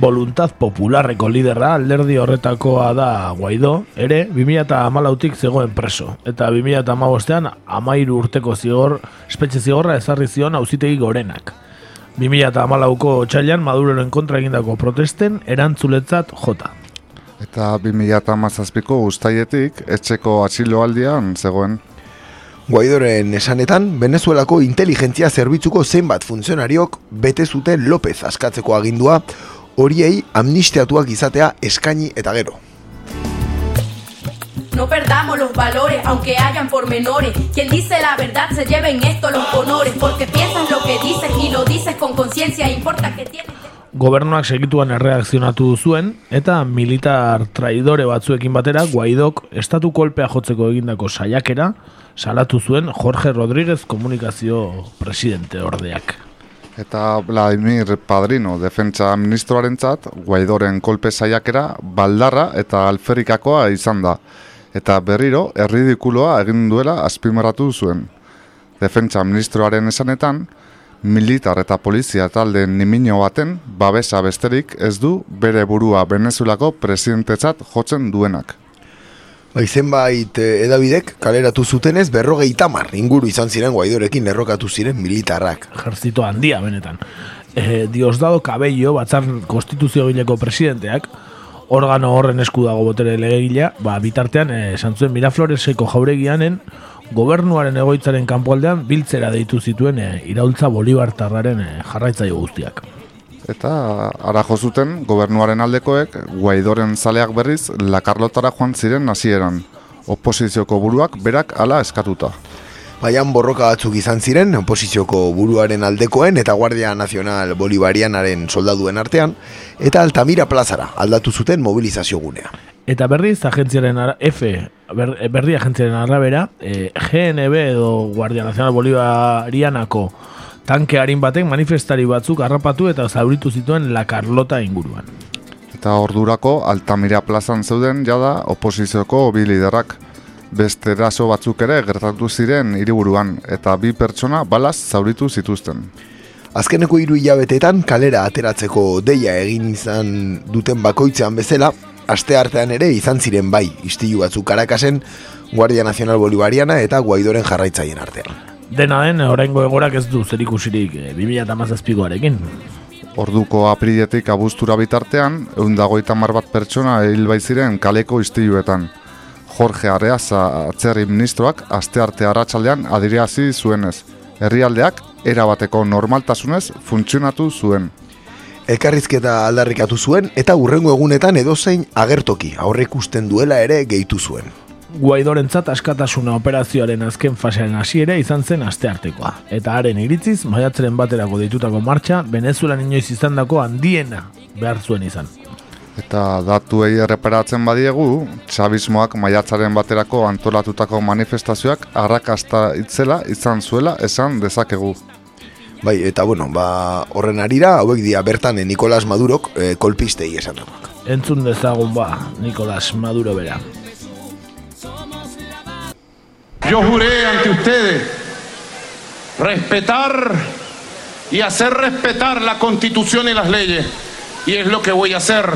Voluntad Popularreko liderra alderdi horretakoa da Guaidó, ere 2008tik zegoen preso. Eta 2008an amairu urteko zigor, espetxe zigorra ezarri zion auzitegi gorenak. 2008ko txailan Maduroren kontra egindako protesten erantzuletzat jota. Eta 2017ko ustaietik etxeko atxiloaldian zegoen. Guaidoren esanetan, Venezuelako inteligentzia zerbitzuko zenbat funtzionariok bete zuten López askatzeko agindua, horiei amnistiatuak izatea eskaini eta gero. no perdamos los valores, aunque hayan pormenores. Quien dice la verdad se lleva en esto los honores, porque piensas lo que dices y lo dices con conciencia, importa que tienes. Gobernuak segituan erreakzionatu zuen eta militar traidore batzuekin batera Guaidok estatu kolpea jotzeko egindako saiakera salatu zuen Jorge Rodríguez komunikazio presidente ordeak. Eta Vladimir Padrino, defentsa ministroarentzat, Guaidoren kolpe saiakera baldarra eta alferikakoa izan da. Eta berriro, erridikuloa egin duela azpimarratu zuen. Defentsa ministroaren esanetan, militar eta polizia talde nimino baten babesa besterik ez du bere burua Venezuelako presidentetzat jotzen duenak. Bai, zenbait eh, edabidek kaleratu zutenez berrogei tamar inguru izan ziren guaidorekin lerrokatu ziren militarrak. Ejertzito handia benetan. E, Diosdado Cabello, batzar konstituzio gileko presidenteak, organo horren esku dago botere legegila, ba, bitartean, eh, esan zuen Mirafloreseko jauregianen, gobernuaren egoitzaren kanpoaldean biltzera deitu zituen e, iraultza Bolibartarraren e, jarraitzaile guztiak. Eta ara jo zuten gobernuaren aldekoek Guaidoren zaleak berriz Lakarlotara joan ziren hasieran. Oposizioko buruak berak hala eskatuta. Baian borroka batzuk izan ziren oposizioko buruaren aldekoen eta Guardia Nazional Bolivarianaren soldaduen artean eta Altamira plazara aldatu zuten mobilizazio gunea. Eta berriz, agentziaren ara, F, ber, berri agentziaren arabera, e, GNB edo Guardia Nazional Bolivarianako tanke harin batek manifestari batzuk harrapatu eta zauritu zituen La Carlota inguruan. Eta ordurako Altamira plazan zeuden jada oposizioko bi liderrak. Beste eraso batzuk ere gertatu ziren hiriburuan eta bi pertsona balaz zauritu zituzten. Azkeneko hiru hilabeteetan kalera ateratzeko deia egin izan duten bakoitzean bezala, aste artean ere izan ziren bai, istilu batzuk karakasen, Guardia Nazional Bolivariana eta Guaidoren jarraitzaien artean. Dena den, oraingo egorak ez du zerikusirik e, 2008arekin. Orduko apriletik abuztura bitartean, eundagoita mar bat pertsona hil ziren kaleko istiluetan. Jorge Areaza atzerri ministroak astearte arratsaldean adiriazi zuenez. Herrialdeak erabateko normaltasunez funtzionatu zuen. Elkarrizketa aldarrikatu zuen eta urrengo egunetan edozein agertoki aurreikusten duela ere gehitu zuen. Guaidorentzat askatasuna operazioaren azken fasearen hasiera izan zen asteartekoa. Eta haren iritziz, maiatzaren baterako deitutako martxa, Venezuelan inoiz izandako handiena behar zuen izan. Eta datuei erreparatzen badiegu, txabismoak maiatzaren baterako antolatutako manifestazioak arrakasta itzela izan zuela esan dezakegu. Bai, eta bueno, ba, horren arira, hauek dia bertan eh, Nicolas Madurok eh, kolpistei esan dagoak. Entzun dezagun ba, Nicolás Maduro bera. Yo juré ante ustedes respetar y hacer respetar la constitución y las leyes. Y es lo que voy a hacer,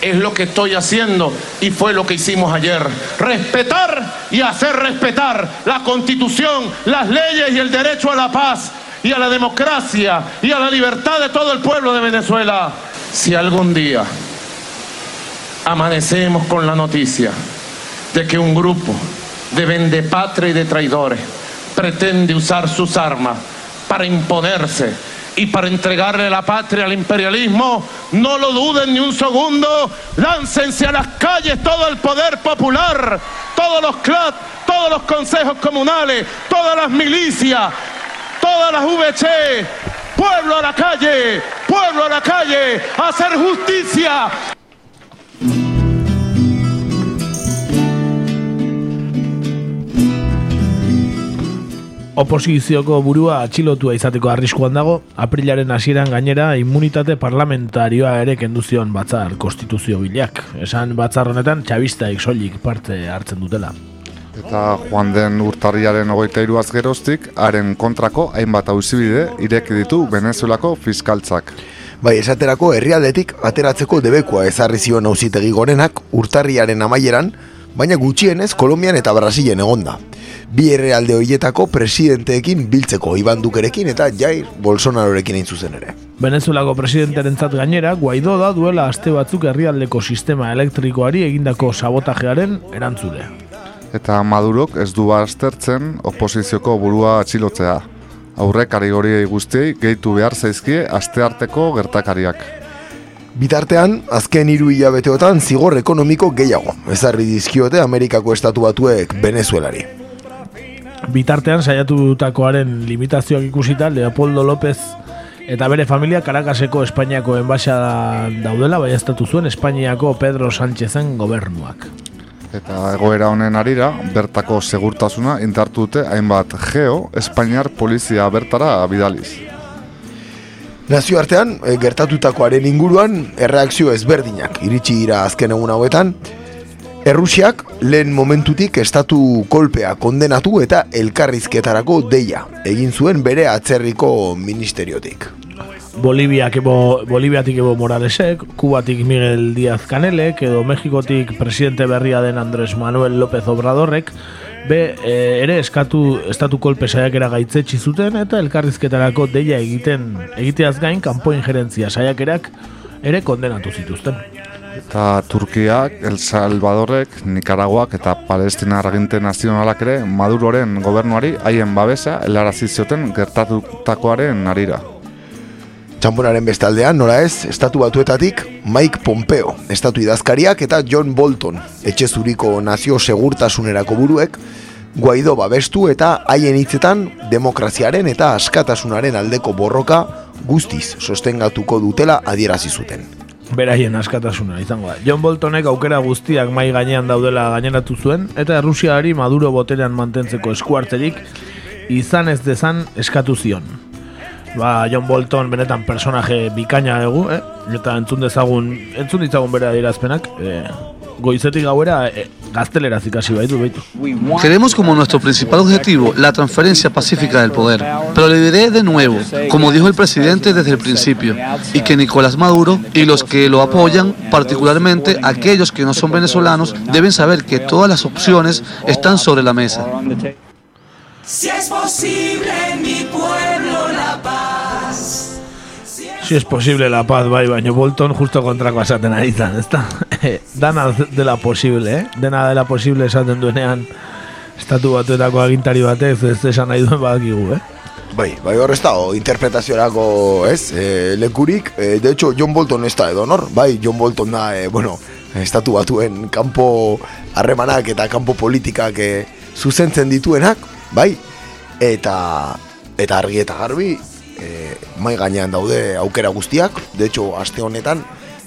es lo que estoy haciendo y fue lo que hicimos ayer. Respetar y hacer respetar la constitución, las leyes y el derecho a la paz y a la democracia y a la libertad de todo el pueblo de Venezuela. Si algún día amanecemos con la noticia de que un grupo de vendepatria y de traidores pretende usar sus armas para imponerse y para entregarle la patria al imperialismo, no lo duden ni un segundo, láncense a las calles todo el poder popular, todos los CLAT, todos los consejos comunales, todas las milicias, todas las VC, pueblo a la calle, pueblo a la calle, hacer justicia. Oposizioko burua atxilotua izateko arriskuan dago, aprilaren hasieran gainera immunitate parlamentarioa ere kendu zion batzar konstituzio bilak. Esan batzar honetan txabistaik soilik parte hartzen dutela. Eta joan den urtarriaren hogeita iruaz geroztik, haren kontrako hainbat auzibide ireki ditu Venezuelako fiskaltzak. Bai, esaterako herrialdetik ateratzeko debekua ezarri zion auzitegi gorenak urtarriaren amaieran, baina gutxienez Kolombian eta Brasilen egonda. Bi herrialde horietako presidenteekin biltzeko Iban Dukerekin eta Jair Bolsonarorekin hain zuzen ere. Venezuelako presidentearentzat gainera, Guaido da duela aste batzuk herrialdeko sistema elektrikoari egindako sabotajearen erantzule. Eta Madurok ez du aztertzen oposizioko burua atxilotzea. Aurrek horiei guztiei gehitu behar zaizkie astearteko gertakariak. Bitartean, azken hiru hilabeteotan zigor ekonomiko gehiago, ezarri dizkiote Amerikako estatu batuek Venezuelari. Bitartean saiatutakoaren limitazioak ikusita Leopoldo López eta bere familia Caracaseko Espainiako enbaixada daudela baiestatu zuen Espainiako Pedro Sánchezen gobernuak. Eta egoera honen arira, bertako segurtasuna indartu dute hainbat geo Espainiar polizia bertara bidaliz. Nazioartean, e, gertatutakoaren inguruan, erreakzio ezberdinak iritsi dira azken egun hauetan, Errusiak lehen momentutik estatu kolpea kondenatu eta elkarrizketarako deia egin zuen bere atzerriko ministeriotik. Boliviak ebo, Boliviatik Evo Moralesek, Kubatik Miguel Díaz Canelek, edo Mexikotik presidente berria den Andrés Manuel López Obradorrek, be e, ere eskatu estatu kolpe saiakera gaitzetsi zuten eta elkarrizketarako deia egiten egiteaz gain kanpo injerentzia saiakerak ere kondenatu zituzten. Eta Turkiak, El Salvadorrek, Nikaraguak eta Palestina Arginte Nazionalak ere Maduroren gobernuari haien babesa helarazi zioten gertatutakoaren arira. Txamponaren bestaldean, nora ez, estatu batuetatik Mike Pompeo, estatu idazkariak eta John Bolton, etxe zuriko nazio segurtasunerako buruek, Guaido babestu eta haien hitzetan demokraziaren eta askatasunaren aldeko borroka guztiz sostengatuko dutela adierazi zuten. Beraien askatasuna izango da. John Boltonek aukera guztiak mai gainean daudela gaineratu zuen eta Errusiari Maduro boterean mantentzeko eskuarterik izan ez dezan eskatu zion. Ba, John Bolton benetan personaje bikaina dugu, eh? Eta entzun dezagun, entzun ditzagun bere adierazpenak, eh, goizetik gauera eh, gazteleraz ikasi baitu, baitu. Queremos como nuestro principal objetivo la transferencia pacífica del poder. Pero le diré de nuevo, como dijo el presidente desde el principio, y que Nicolás Maduro y los que lo apoyan, particularmente aquellos que no son venezolanos, deben saber que todas las opciones están sobre la mesa. Si es posible mi pueblo. Si es posible la paz, bai, baino Bolton justo kontrako esaten ari zan, ezta? Dana dela posible, eh? Dena dela posible esaten duenean estatu batuetako agintari batek ez esan nahi duen badakigu, eh? Bai, bai hor ez dago interpretaziorako, ez, e, lekurik, e, de hecho, John Bolton ez da edo nor, bai, John Bolton da, e, bueno, estatu batuen kanpo harremanak eta kanpo politikak e, zuzentzen dituenak, bai, eta eta argi eta garbi, e, mai gainean daude aukera guztiak, de hecho, aste honetan,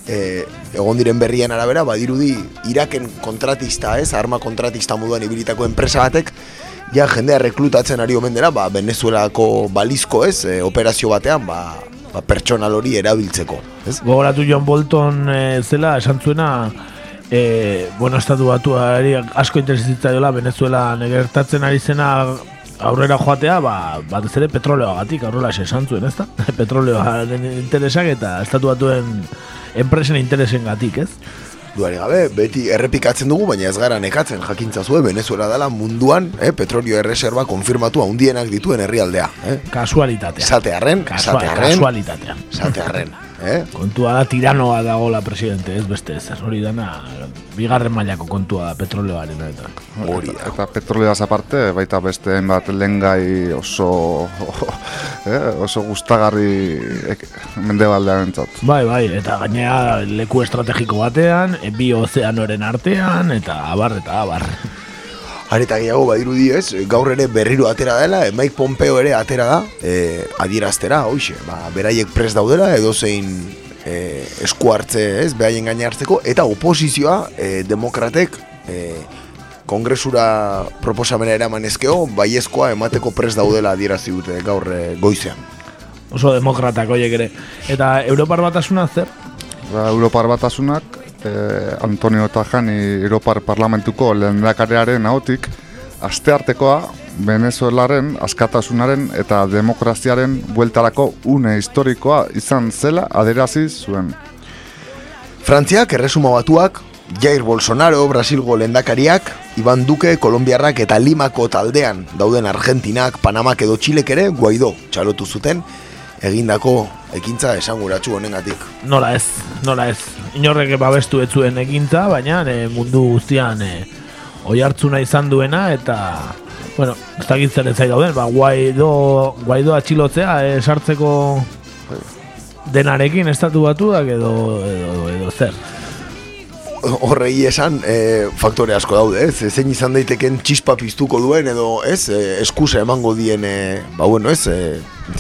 e, egon diren berrien arabera, badirudi Iraken kontratista, ez, arma kontratista moduan ibilitako enpresa batek, ja jendea reklutatzen ari omen dela, ba, Venezuelako balizko, ez, e, operazio batean, ba, ba, pertsonal hori erabiltzeko, ez? Gogoratu John Bolton eh, zela esan zuena eh, bueno, estatu batuari asko interesitza dola Venezuela negertatzen ari zena aurrera joatea, ba, batez ere petroleoagatik aurrera esan zuen, ezta? Petroleoaren interesak eta estatu batuen enpresen interesen gatik, ez? Duari gabe, beti errepikatzen dugu, baina ez gara nekatzen jakintza zuen Venezuela dela munduan, eh, petrolio erreserba konfirmatu handienak dituen herrialdea. Eh? Kasualitatea. Zatearren, Kasua- zatearren, Kasualitatea. zatearren. Eh? Kontua da tiranoa dagoela presidente, ez beste ez. Hori dana bigarren mailako kontua da petroleoaren eta. Hori Eta petroleaz aparte, baita beste hainbat lengai oso eh, oso gustagarri ek, mendebaldean entzat. Bai, bai, eta gainea leku estrategiko batean, e, bi ozeanoren artean, eta abar, eta abar. Areta gehiago badirudi ez, gaur ere berriro atera dela, e, Mike Pompeo ere atera da, e, adieraztera, hoxe, ba, beraiek pres daudela, edo zein e, esku hartze ez, behaien gaine hartzeko, eta oposizioa, e, demokratek, e, kongresura proposamena eraman ezkeo, baiezkoa emateko pres daudela adierazi dute gaur e, goizean. Oso demokratak hoiek ere. Eta Europar batasuna zer? Ba, Europar batasunak, eh, Antonio Tajani Europar Parlamentuko lehendakarearen ahotik, asteartekoa Venezuelaren askatasunaren eta demokraziaren bueltarako une historikoa izan zela aderazi zuen. Frantziak, erresuma batuak, Jair Bolsonaro, Brasilgo lendakariak, Iban Duque, Kolombiarrak eta Limako taldean dauden Argentinak, Panamak edo Txilek ere Guaidó txalotu zuten egindako ekintza esanguratsu honengatik. Nola ez, nola ez. Inorrek babestu ez zuen egintza, baina e, mundu guztian e, oi hartzuna izan duena, eta, bueno, ez dakit zer ez dauden, ba, Guaido, Guaido atxilotzea, e, sartzeko denarekin estatu batuak edo, edo, edo zer. horrei esan e, faktore asko daude, ez? Zein izan daiteken txispa piztuko duen edo, ez? E, eskusa emango dien, e, ba bueno, ez? E,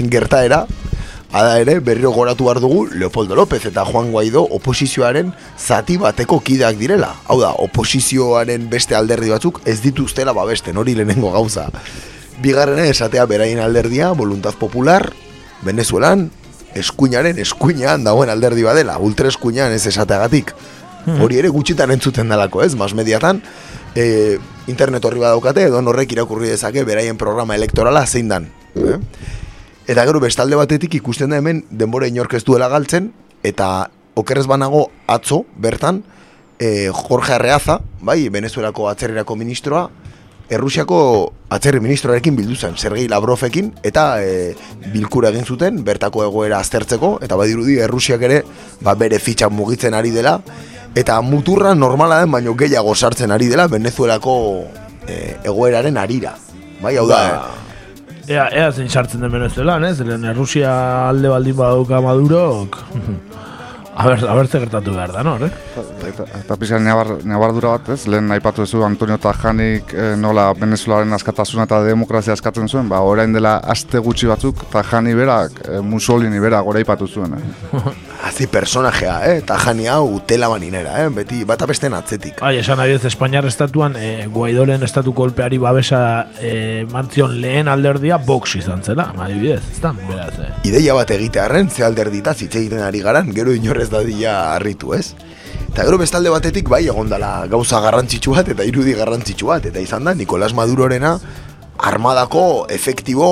gertaera, Ada ere, berriro goratu behar dugu Leopoldo López eta Juan Guaido oposizioaren zati bateko kideak direla. Hau da, oposizioaren beste alderdi batzuk ez dituztela babesten, hori lehenengo gauza. Bigarrena esatea beraien alderdia, voluntad popular, Venezuelan, eskuinaren eskuinean dagoen alderdi badela, ultra eskuinean ez esateagatik. Hori ere gutxitan entzuten dalako, ez? Mas mediatan, e, internet horri badaukate, edo horrek irakurri dezake beraien programa elektorala zein dan. Eh? Eta gero bestalde batetik ikusten da hemen denbora inork ez duela galtzen, eta okerrez banago atzo, bertan, e, Jorge Arreaza, bai, Venezuelako atzerrirako ministroa, Errusiako atzerri ministroarekin bildu zen, Sergei Lavrovekin, eta e, bilkura egin zuten, bertako egoera aztertzeko, eta badirudi Errusiak ere, ba, bere fitxan mugitzen ari dela, eta muturra normala den, baino gehiago sartzen ari dela, Venezuelako e, egoeraren arira. Bai, hau da, Ea, ea zein sartzen den Venezuelan, ez? Zeren Errusia alde baldin badauka Madurok... A ber, a ber ze gertatu behar da, no, eh? Eta, eta pixan nabar, nabardura bat, ez? Lehen aipatu zu Antonio Tajanik eh, nola Venezuelaren askatasuna eta demokrazia askatzen zuen, ba, orain dela aste gutxi batzuk Tajani berak, eh, Mussolini berak gora aipatu zuen, eh? Hazi personajea, eh? Tajani hau tela maninera, eh? Beti bata besten atzetik. Ai, esan nahi ez, Espainiar estatuan, eh, Guaidoren estatu kolpeari babesa eh, mantzion lehen alderdia box izan zela, adibidez, ez da, beraz, eh. Ideia bat egitearren, ze alderdita hitz egiten ari garan, gero inorrez dadila harritu, ez? Eta gero bestalde batetik bai egondala gauza garrantzitsu bat eta irudi garrantzitsu bat eta izan da Nicolas Madurorena armadako efektibo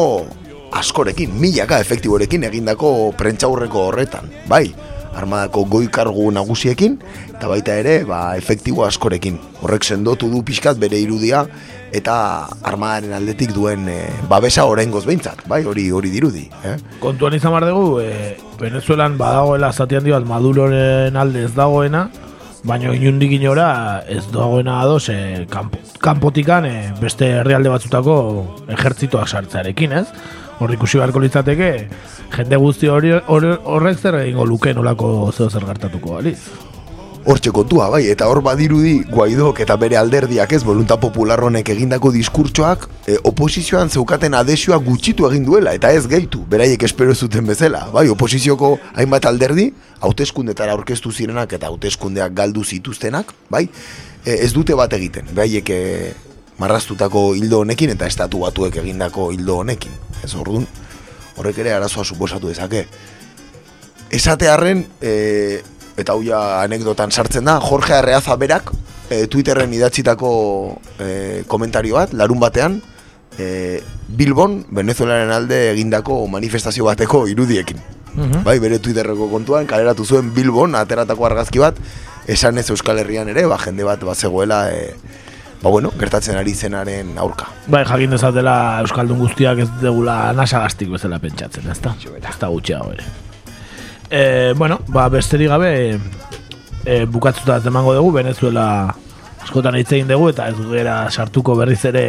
askorekin, milaka efektiborekin egindako prentxaurreko horretan, bai armadako goikargu nagusiekin eta baita ere ba, efektibo askorekin horrek sendotu du pixkat bere irudia eta armadaren aldetik duen e, babesa oraingoz behintzat, bai hori hori dirudi eh? Kontuan izan behar dugu, e, Venezuelan badagoela zati handi bat Maduroren alde ez dagoena, baina inundik inora ez dagoena ados e, kanpo, kanpotikan e, beste herrialde batzutako ejertzitoak sartzearekin, ez? Hor ikusi beharko litzateke, jende guzti hori horrek zer egingo luke nolako zeo zer gertatuko baliz. Hortxe kontua, bai, eta hor badirudi Guaidok eta bere alderdiak ez volunta popular honek egindako diskurtsoak e, oposizioan zeukaten adesioa gutxitu egin duela eta ez gehitu, beraiek espero zuten bezala. Bai, oposizioko hainbat alderdi, hauteskundetara aurkeztu zirenak eta hauteskundeak galdu zituztenak, bai, e, ez dute bat egiten, beraiek e, marraztutako hildo honekin eta estatu batuek egindako hildo honekin. Ez orduan, horrek ere arazoa suposatu dezake. Esatearren, e, eta hau ja anekdotan sartzen da, Jorge Arreaza berak e, Twitterren idatzitako e, komentario bat, larun batean, e, Bilbon, Venezuelaren alde egindako manifestazio bateko irudiekin. Mhm. Bai, bere Twitterreko kontuan, kaleratu zuen Bilbon, ateratako argazki bat, esan ez Euskal Herrian ere, ba, jende bat bazegoela, e, ba, bueno, gertatzen ari zenaren aurka. Bai, jakin dezatela Euskaldun guztiak ez degula nasagastik bezala pentsatzen, ez da? Ez da gutxiago ere. E, bueno, ba, besterik gabe e, bukatzuta emango dugu, Venezuela askotan hitz egin dugu eta ez gera sartuko berriz ere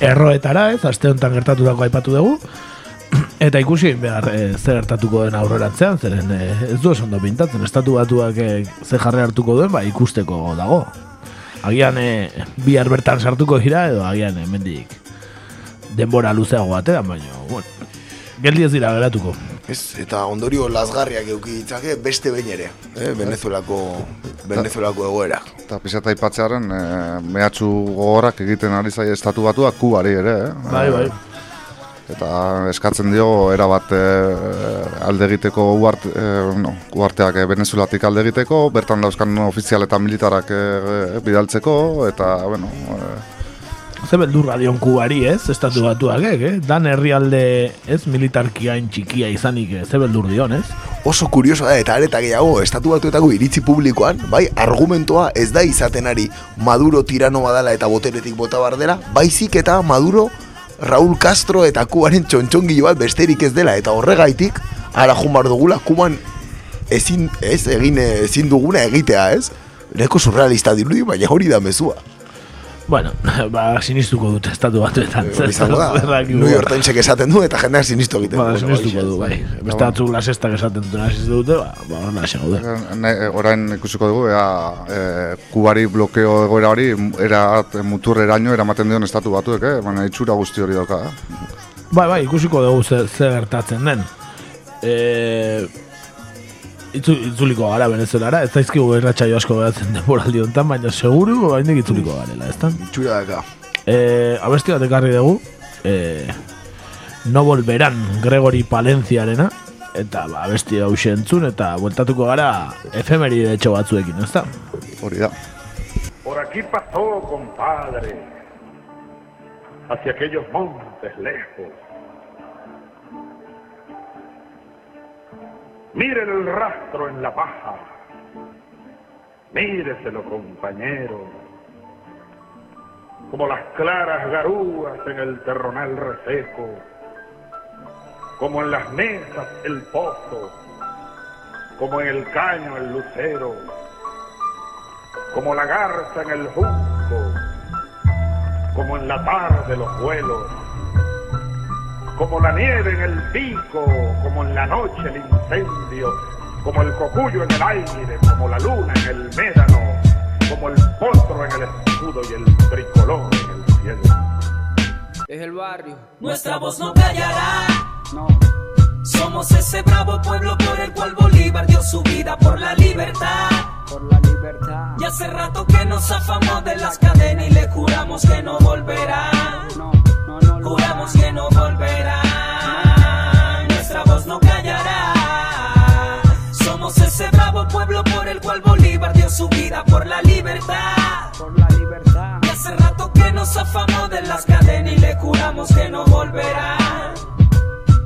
erroetara, ez? Aste honetan gertatutako aipatu dugu. Eta ikusi behar e, zer gertatuko den aurrerantzean, zeren e, ez du esan pintatzen, estatu batuak e, ze jarre hartuko duen, ba, ikusteko dago. Agian e, bihar bertan sartuko dira edo agian hemendik denbora luzeago batean, baina, bueno, geldi ez dira geratuko. Ez, eta ondorio lasgarriak euki ditzake beste behin ere, eh? Venezuelako, Venezuelako egoera. Eta pixata aipatzearen, e, mehatxu gogorrak egiten ari zaie estatu batuak kubari ere, eh? Bai, bai. Eta eskatzen dio erabat e, alde egiteko uart, e, no, uarteak e, Venezuelatik alde egiteko, bertan dauzkan ofizial eta militarak e, e, bidaltzeko, eta, bueno, e, Ze beldurra dion kubari, ez? Estatu batuak, eh? Dan herrialde, ez? Militarkiain txikia izanik, eh, ze beldur dion, ez? Oso kurioso da, eta areta gehiago, estatu batuetako iritzi publikoan, bai, argumentoa ez da izaten ari Maduro tirano badala eta boteretik bota bar dela, baizik eta Maduro Raúl Castro eta Kubaren txontxongilo bat besterik ez dela, eta horregaitik, ara jumar dugula, Kuban ezin, ez, egin ezin duguna egitea, ez? Neko surrealista dirudi, baina hori da mezua. Bueno, ba, sinistuko dute estatu batuetan. Izango da, New York Timesek esaten du eta jendeak sinistu egiten Ba, du. sinistuko du, bai. Beste batzuk la sextak esaten duten sinistu dute, ba, ba, hona esango da. Orain ikusiko dugu, ea, e, kubari blokeo egoera hori, era muturreraino eramaten dion estatu batuek, eh? Baina itxura guzti hori dauka, eh? Bai, bai, ikusiko dugu ze, ze gertatzen den. E, itzu, itzuliko gara venezuelara, ez daizkigu erratxaio asko geratzen denboraldi honetan, baina seguru oraindik itzuliko garela, ez da? Itxura daka. E, abesti bat ekarri dugu, e, no volverán Gregory Palenciarena, eta ba, abesti hau entzun, eta bueltatuko gara efemeride etxo batzuekin, ez da? Hori da. Por aquí pasó, compadre, hacia aquellos montes lejos. Miren el rastro en la paja, míreselo, compañero, como las claras garúas en el terronal reseco, como en las mesas el pozo, como en el caño el lucero, como la garza en el junco, como en la tarde los vuelos, como la nieve en el pico, como en la noche el incendio, como el cocuyo en el aire, como la luna en el médano, como el potro en el escudo y el tricolor en el cielo. Es el barrio. Nuestra voz no callará. Somos ese bravo pueblo por el cual Bolívar dio su vida por la libertad. Por la libertad. Y hace rato que nos zafamos de las cadenas y le juramos que no volverá. Juramos que no volverá. Nuestra voz no callará. Somos ese bravo pueblo por el cual Bolívar dio su vida por la libertad. Por la libertad. Y hace rato que nos zafamos de las cadenas y le juramos que no volverá.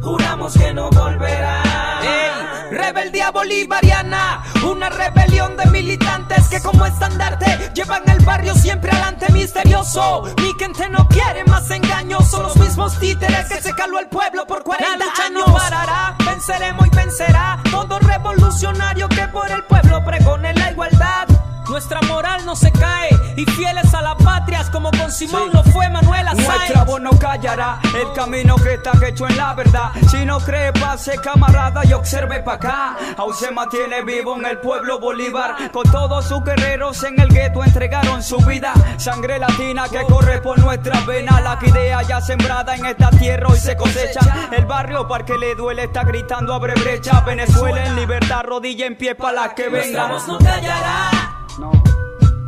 Juramos que no volverá. Ey, rebeldía bolivariana, una rebelión de militantes que como estandarte llevan el barrio siempre adelante misterioso. Mi gente no quiere más engaños, son los mismos títeres que se caló el pueblo por 40 La lucha años. no parará, venceremos y vencerá todo revolucionario que por el pueblo pregone la igualdad. Nuestra moral no se cae y fieles a la patria como con Simón lo fue Manuel Nuestra Sáenz. voz no callará el camino que está hecho en la verdad. Si no cree, pase camarada y observe pa' acá. Aún se mantiene vivo en el pueblo Bolívar. Con todos sus guerreros en el gueto entregaron su vida. Sangre latina que corre por nuestras venas. La idea ya sembrada en esta tierra hoy se cosecha. El barrio para que le duele está gritando abre brecha. Venezuela en libertad, rodilla en pie para las que Nuestra vengan. voz no callará.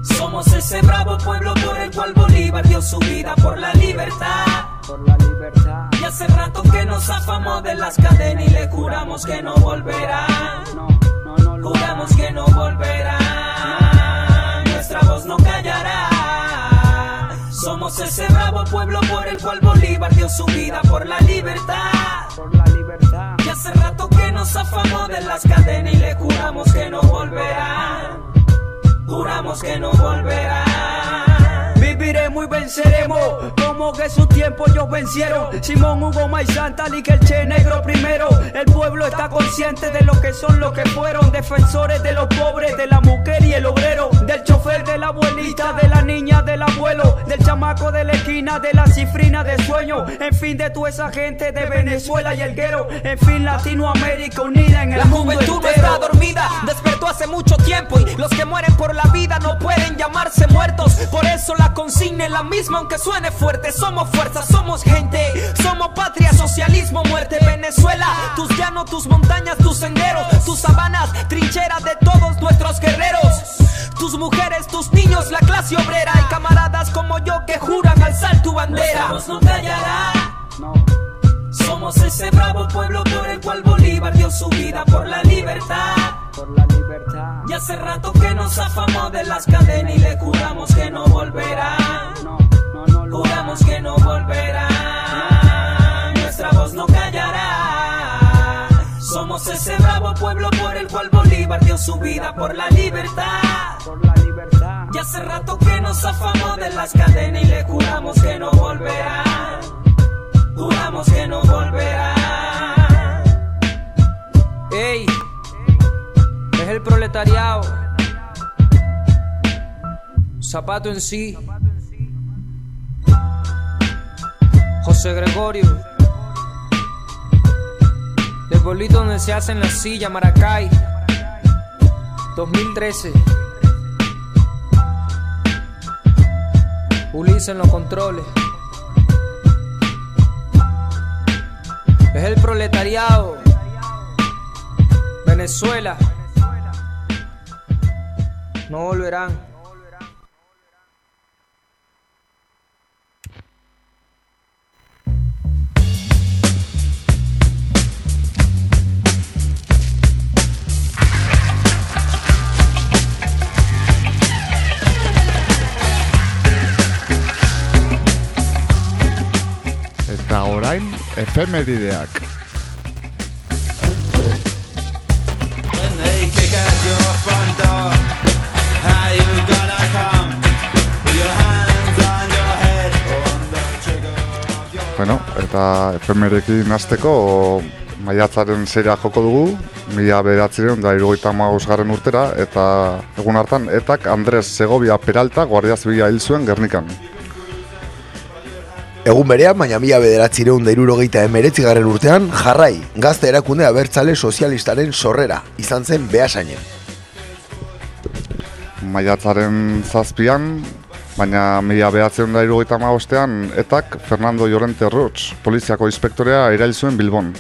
Somos ese bravo pueblo por el cual Bolívar dio su vida por la libertad. Por la libertad. Y hace rato que nos zafamos de las cadenas y le juramos que no volverá. Juramos que no volverá. Nuestra voz no callará. Somos ese bravo pueblo por el cual Bolívar dio su vida por la libertad. Por la libertad. Y hace rato que nos zafamos de las cadenas y le juramos que no volverá. Juramos que no volverá. Y venceremos como que su tiempo ellos vencieron. Simón Hugo May Santa que el Che Negro primero. El pueblo está consciente de lo que son lo que fueron. Defensores de los pobres, de la mujer y el obrero. Del chofer, de la abuelita, de la niña, del abuelo. Del chamaco de la esquina, de la cifrina de sueño. En fin, de toda esa gente de Venezuela y el guero. En fin, Latinoamérica unida en el La mundo juventud no entero. está dormida, despertó hace mucho tiempo y los que mueren por la vida no pueden llamarse muertos. Por eso la consigna la misma, aunque suene fuerte. Somos fuerza, somos gente, somos patria, socialismo, muerte. Venezuela, tus llanos, tus montañas, tus senderos, tus sabanas, trincheras de todos nuestros guerreros. Tus mujeres, tus niños, la clase obrera y camaradas como yo que juran alzar tu bandera. Nuestra no callará. Somos ese bravo pueblo por el cual Bolívar dio su vida por la libertad. Por la libertad. Y hace rato que nos zafamos de las cadenas y le juramos que no volverá. Juramos que no volverá. Nuestra voz no callará. Somos ese bravo pueblo por el cual Bolívar dio su vida por la libertad. Por la libertad. Y hace rato que nos zafamos de las cadenas y le juramos que no volverá. Juramos que no volverá. Ey, es el proletariado. Zapato en sí, José Gregorio. Del pueblito donde se hacen la silla, Maracay. 2013. Ulises en los controles. Es el proletariado. Venezuela. No volverán. Trigger of your Bueno, eta efemerekin hasteko maiatzaren zeira joko dugu, mila bederatzireun da irugaita garren urtera, eta egun hartan, etak Andres Segovia Peralta Guardia Zibila hil zuen Gernikan. Egun berean, baina mila bederatzireun da irurogeita emeretzi garren urtean, jarrai, gazte erakunde abertzale sozialistaren sorrera, izan zen behasainen. Maiatzaren zazpian, baina mila behatzen da irugaita ostean, etak Fernando Llorente Roch, poliziako inspektorea erail zuen Bilbon.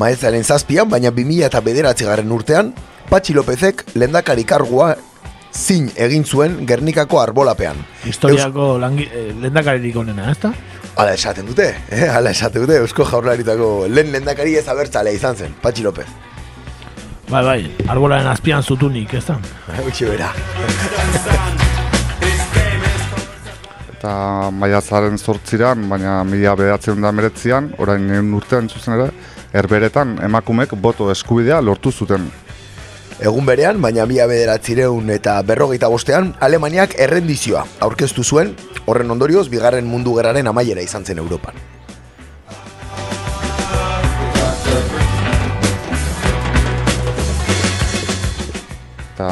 Maetzaren zazpian, baina 2000 eta bederatzi urtean, Patxi Lopezek lendakari kargua zin egin zuen Gernikako arbolapean. Historiako langi, eh, lehendakaririk onena, ezta? Hala esaten dute, eh? Hala esaten dute, Eusko Jaurlaritako lehen lendakari ez abertzale izan zen, Patxi Lopez. Bai, bai, arbolaren azpian zutunik, ezta? Utsi bera. Eta maiatzaren zortziran, baina mila behatzen da meretzian, orain urtean zuzen ere, herberetan emakumek boto eskubidea lortu zuten. Egun berean, baina mila bederatzireun eta berrogeita bostean, Alemaniak errendizioa aurkeztu zuen, horren ondorioz, bigarren mundu gerraren amaiera izan zen Europan. Eta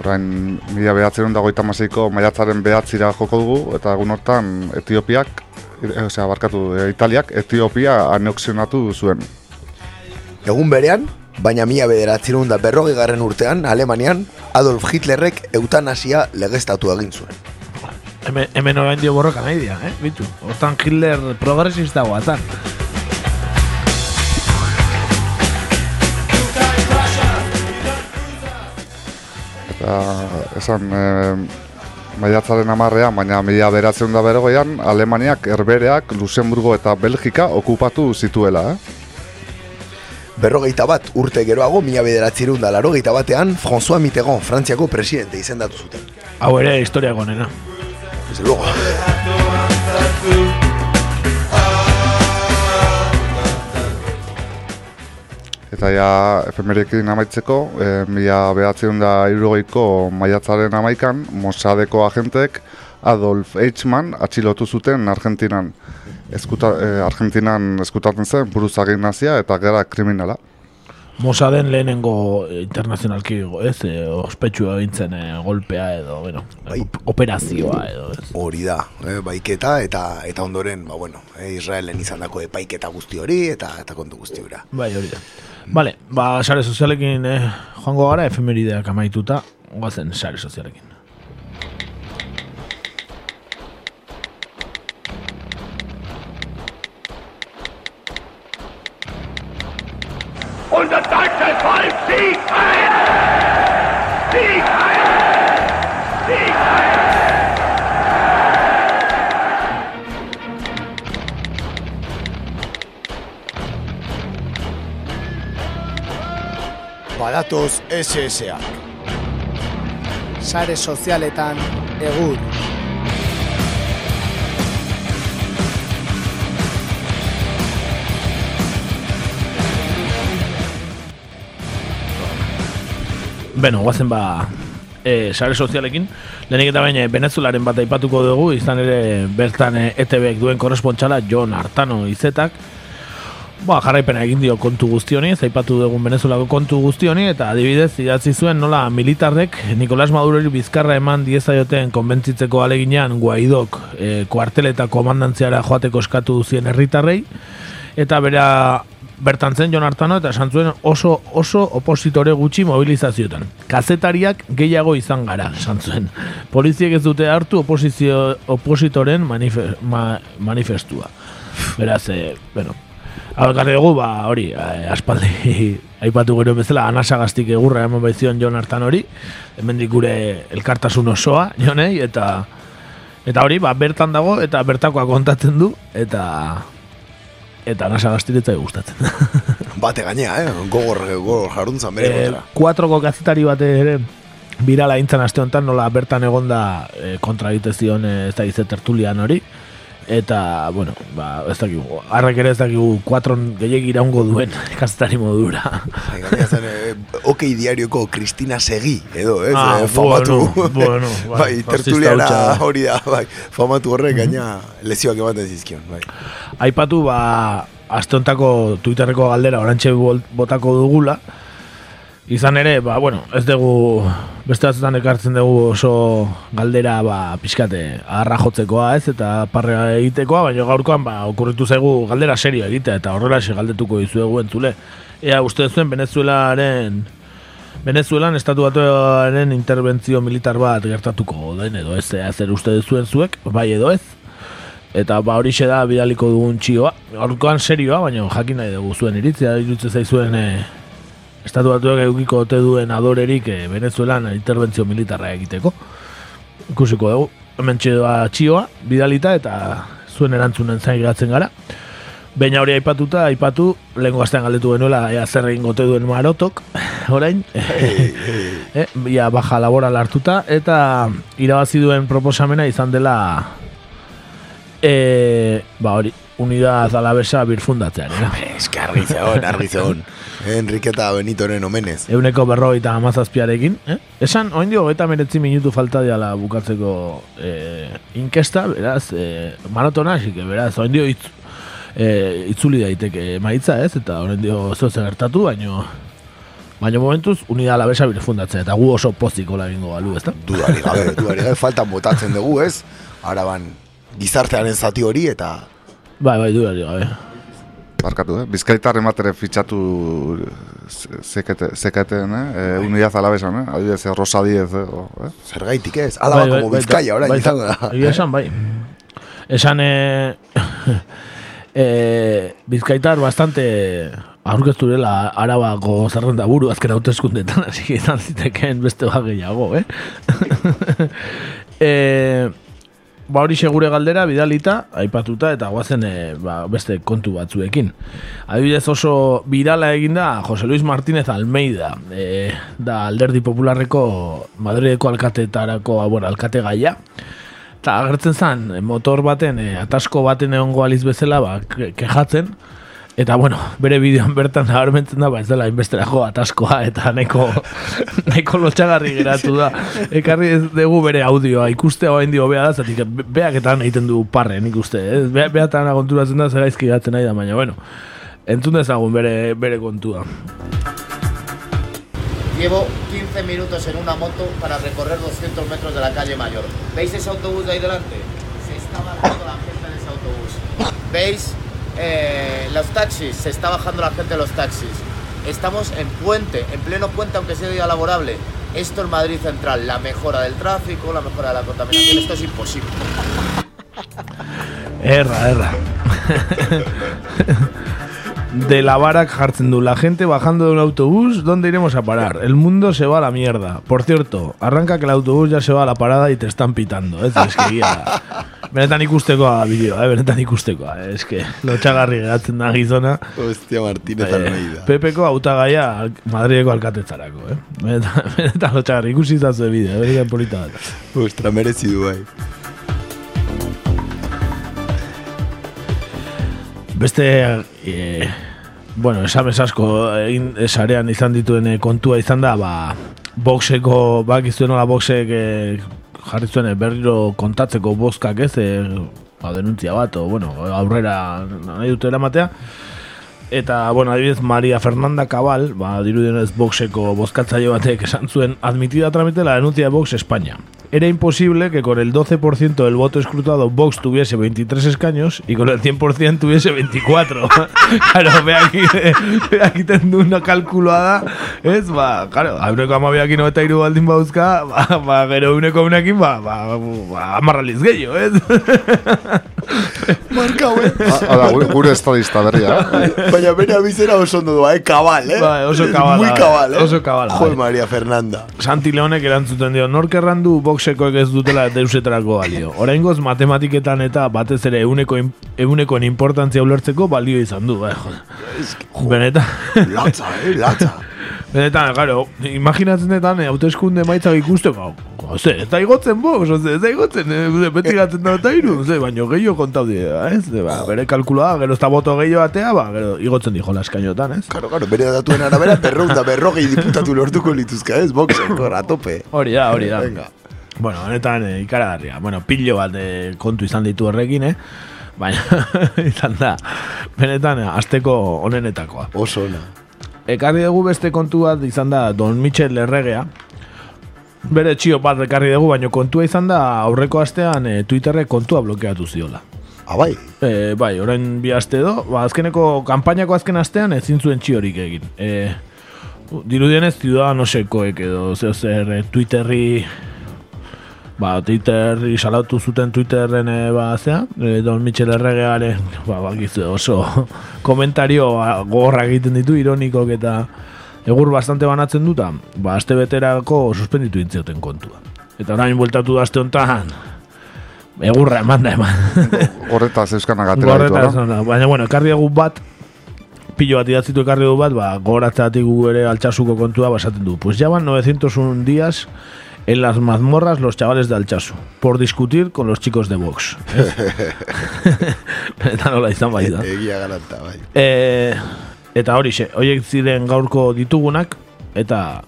orain mila behatzen da goita maseiko maiatzaren behatzira joko dugu, eta egun hortan Etiopiak, e, osea, barkatu, e, Italiak Etiopia anexionatu zuen. Egun berean, baina mila bederatzireun da berrogei garren urtean, Alemanian, Adolf Hitlerrek eutanasia legeztatu egin zuen. Hemen, hemen orain dio borroka nahi dira, eh? Bitu, hortan Hitler progresista guatan. Eta esan e, maiatzaren amarrean, baina mila beratzen da berogean, Alemaniak, Herbereak, Luxemburgo eta Belgika okupatu zituela, eh? Berrogeita bat urte geroago, mila bederatzireun da larogeita batean, François Mitterrand, Frantziako presidente izendatu zuten. Hau ere historia gonena. Desde luego. Eta ja, efemerekin amaitzeko, e, mila behatzen da irurogeiko maiatzaren amaikan, Mossadeko agentek Adolf Eichmann atxilotu zuten Argentinan. Eskuta, e, Argentinan eskutatzen zen buruzagin nazia eta gera kriminala. Mossaden lehenengo internazionalki, ez, e, ospetsua egintzen e, golpea edo, bueno, op- operazioa edo, ez. Hori da, eh, baiketa eta eta ondoren, ba bueno, eh, Israelen izandako epaiketa guzti hori eta eta kontu guzti hori. Bai, hori da. Vale, ba, sare sozialekin eh, joango gara, efemerideak amaituta, goazen sare sozialekin. Und das deutsche Volk siegt ein! Siegt ein! Siegt ein! Badatoz SSA. Sare sozialetan egur. Beno, guazen ba, e, sare sozialekin, lehenik eta baina Venezuelaren bat aipatuko dugu, izan ere bertan e, ETBek duen korrespontxala Jon Artano izetak, Ba, jarraipena egin dio kontu guztioni, zaipatu dugun Venezuelako kontu guztioni, eta adibidez idatzi zuen nola militarrek Nicolás Madurori bizkarra eman diezaioten konbentzitzeko aleginean Guaidok e, kuartel eta komandantziara joateko eskatu zien herritarrei, eta bera bertan zen Jon Artano eta esan zuen oso oso opositore gutxi mobilizazioetan. Kazetariak gehiago izan gara, esan zuen. Poliziek ez dute hartu oposizio, opositoren manife, ma, manifestua. Beraz, e, bueno, Algarri dugu, ba, hori, eh, aspaldi aipatu gero bezala, anasagaztik egurra eman baizion Jon hartan hori, hemendik gure elkartasun osoa, jonei, eta eta hori, ba, bertan dago, eta bertakoa kontatzen du, eta eta anasagaztik ez gustatzen. Bate gainea, eh? Gogor, gogor jaruntzan bere Eh, kontra. kuatroko gazetari bat ere birala intzan aste honetan nola bertan egonda e, kontra egite zion e, ez da tertulian hori eta, bueno, ba, ez dakigu, arrek ere ez dakigu kuatron gehiagi iraungo duen kazetari modura. Zen, eh, okei diarioko Kristina Segi, edo, ez? Ah, eh, famatu. bueno, bueno, bai, bai, tertuliara hori da, bai. Famatu horrek gaina lezioak ematen zizkion, bai. Aipatu, ba, aste hontako Twitterreko galdera orantxe botako dugula, Izan ere, ba, bueno, ez dugu, beste batzutan ekartzen dugu oso galdera, ba, pixkate, agarra jotzekoa, ez, eta parrea egitekoa, baina gaurkoan, ba, okurritu zaigu galdera serio egitea, eta horrela galdetuko dizuegu entzule. Ea, uste zuen Venezuelaren, Venezuelan estatu batuaren interbentzio militar bat gertatuko den edo ez, ea, zer uste zuen zuek, bai edo ez, Eta ba horixe da bidaliko dugun txioa. Gaurkoan serioa, baina jakin nahi dugu zuen iritzia, irutzen zaizuen e, estatu batuak edukiko ote duen adorerik e, Venezuelan interbentzio militarra egiteko. Ikusiko dugu, hemen txioa txioa, bidalita eta zuen erantzunen zain gatzen gara. Baina hori aipatuta, aipatu, lehenko gaztean galdetu genuela, ea zer egin gote duen marotok, orain, eh, ia baja laboral hartuta, eta irabazi duen proposamena izan dela e, ba hori, unidad alabesa birfundatzean, era. Argi zegoen, argi zegoen. Enriqueta Benitoren omenez. Euneko berrogeita hamazazpiarekin, eh? Esan, oin dio, eta meretzi minutu falta diala bukatzeko eh, inkesta, beraz, eh, maratona, que beraz, oin dio, itz, eh, itzuli daiteke maitza, ez? Eta oin dio, zo zer gertatu, baino, baino momentuz, unidad alabesa birfundatzea, eta gu oso poziko labingo balu, ez da? Dudari gabe, dudari gabe, faltan botatzen dugu, ez? Araban, gizartearen zati hori eta... Bai, bai, dudari gabe. Barkatu, eh? Bizkaitar ematere fitxatu ze- zekete, zeketen, eh? eh unidad alabesan, eh? Adibidez, eh, Rosa Diez, eh? o, eh? Zergaitik ez, alaba como Bizkaia, orain bai, izango da. Egia esan, bai. Esan, eh, eh, Bizkaitar bastante aurkeztu dela arabako zerrenda buru azken hauteskundetan, hasi que izan zitekeen beste bat gehiago, eh? eh ba hori segure galdera bidalita, aipatuta eta guazen e, ba, beste kontu batzuekin. Adibidez oso birala eginda Jose Luis Martínez Almeida, e, da alderdi popularreko Madrideko alkatetarako, bueno, alkate gaia. Eta agertzen zen, e, motor baten, e, atasko baten egongo aliz bezala, ba, ke- kejatzen, Eta bueno, bere bideoan bertan nabarmentzen da, ba ez dela inbesterako ataskoa eta neko, neko lotxagarri geratu da. Ekarri ez dugu bere audioa, ikustea hain dio bea da, zatik be- beak eta egiten du parre, nik uste. Eh? Be, beatan agonturatzen da, zera izki gatzen nahi da, baina bueno. Entzun dezagun bere, bere kontua. Llevo 15 minutos en una moto para recorrer 200 metros de la calle Mayor. ¿Veis ese autobús de ahí delante? Se está bajando la gente de ese autobús. ¿Veis eh, los taxis? Se está bajando la gente de los taxis. Estamos en puente, en pleno puente, aunque sea día laborable. Esto es Madrid Central, la mejora del tráfico, la mejora de la contaminación, esto es imposible. Erra, erra. De la vara jartzen du la gente bajando de un autobús, ¿dónde iremos a parar? El mundo se va a la mierda. Por cierto, arranca que el autobús ya se va a la parada y te están pitando. Ez, es que guía. Benetan ikustekoa bideoa, eh? benetan ikustekoa. Es que lotxagarri geratzen da gizona. Hostia, Martínez Eh, Almeida. Pepeko hautagaia al- Madrideko alkatetzarako, eh? Benetan, benetan lotxagarri ikusi zazu bideo, eh? benetan polita bat. Ostra, merezi du bai. Beste, e, bueno, esamez asko egin sarean izan dituen eh, kontua izan da, ba, boxeko, bak izuen nola boxek e, jarri zuen eh, berriro kontatzeko bozkak ez, e, ba, denuntzia bat, o, bueno, aurrera nahi dute eramatea, Eta, bueno, adibidez, Maria Fernanda Cabal, ba, dirudienez boxeko bozkatzaile batek esan zuen, admitida tramite la denuncia de Vox España. Era imposible que con el 12% del voto escrutado Vox tuviese 23 escaños y con el 100% tuviese 24. claro, ve aquí, ve aquí tendu una calculada, claro, hauneko amabiakin eta iru baldin bauzka, uneko unekin, ba, ba? Marka, eh? Hala, gure, gure estadista berria. eh? Baina bere abizera oso ondo doa, eh? Kabal, eh? Bai, oso kabala, Muy kabal, eh? oso kabala, Jo, bai. Maria Fernanda. Santi Leonek erantzuten dio, nork errandu boxekoek ez dutela deusetarako balio. Oraingoz matematiketan eta batez ere euneko, eunekoen importantzia ulertzeko balio izan du, bai, jo. Benetan. Latza, eh? Latza. Benetan, claro, imaginatzen detan, eh, hauteskunde maitzak ikusteko, Ose, ez da igotzen box, ose, ez da igotzen, eh, beti gatzen da eta iru, ose, baino gehiago kontau dira, ez? Ba, bere kalkulua, gero ez da boto gehiago atea, ba, gero igotzen dijo laskainotan, ez? Claro, claro, bere datuen arabera berreunda berrogei diputatu lortuko lituzka, ez? Boxeko, a tope. Hori da, hori da. Venga. Bueno, honetan e, ikaragarria. Bueno, pilo bat eh, kontu izan ditu horrekin, eh? Baina, izan da, benetan, eh, asteko onenetakoa. Oso ona. Ekarri dugu beste kontu bat izan da Don Michel Erregea. Bere txio bat ekarri dugu, baina kontua izan da aurreko astean e, Twitterrek kontua blokeatu ziola. Abai? E, bai, orain bi aste do, ba, azkeneko, kanpainako azken astean ezin zuen txiorik egin. E, dirudienez, ciudadanosekoek edo zeo zer Twitterri ba, Twitterri salatu zuten Twitterren e, ba, zea, e, Don Michel Erregearen ba, bakizu, oso komentario ba, gogorra egiten ditu, ironikok eta egur bastante banatzen duta, ba, aste beterako suspenditu intzioten kontua. Eta orain bueltatu da aste honetan, egurra eman da eman. Horretaz euskanak atera ditu, Horretaz, no? baina bueno, ekarri dugu bat, pilo bat idatzitu ekarri dugu bat, ba, gogoratzeatik gu ere altxasuko kontua basaten du. Pues ya van 901 días en las mazmorras los chavales de Altsasu, por discutir con los chicos de Vox. Eta nola izan bai da. Egia garanta, bai. E, eta hori xe, horiek ziren gaurko ditugunak, eta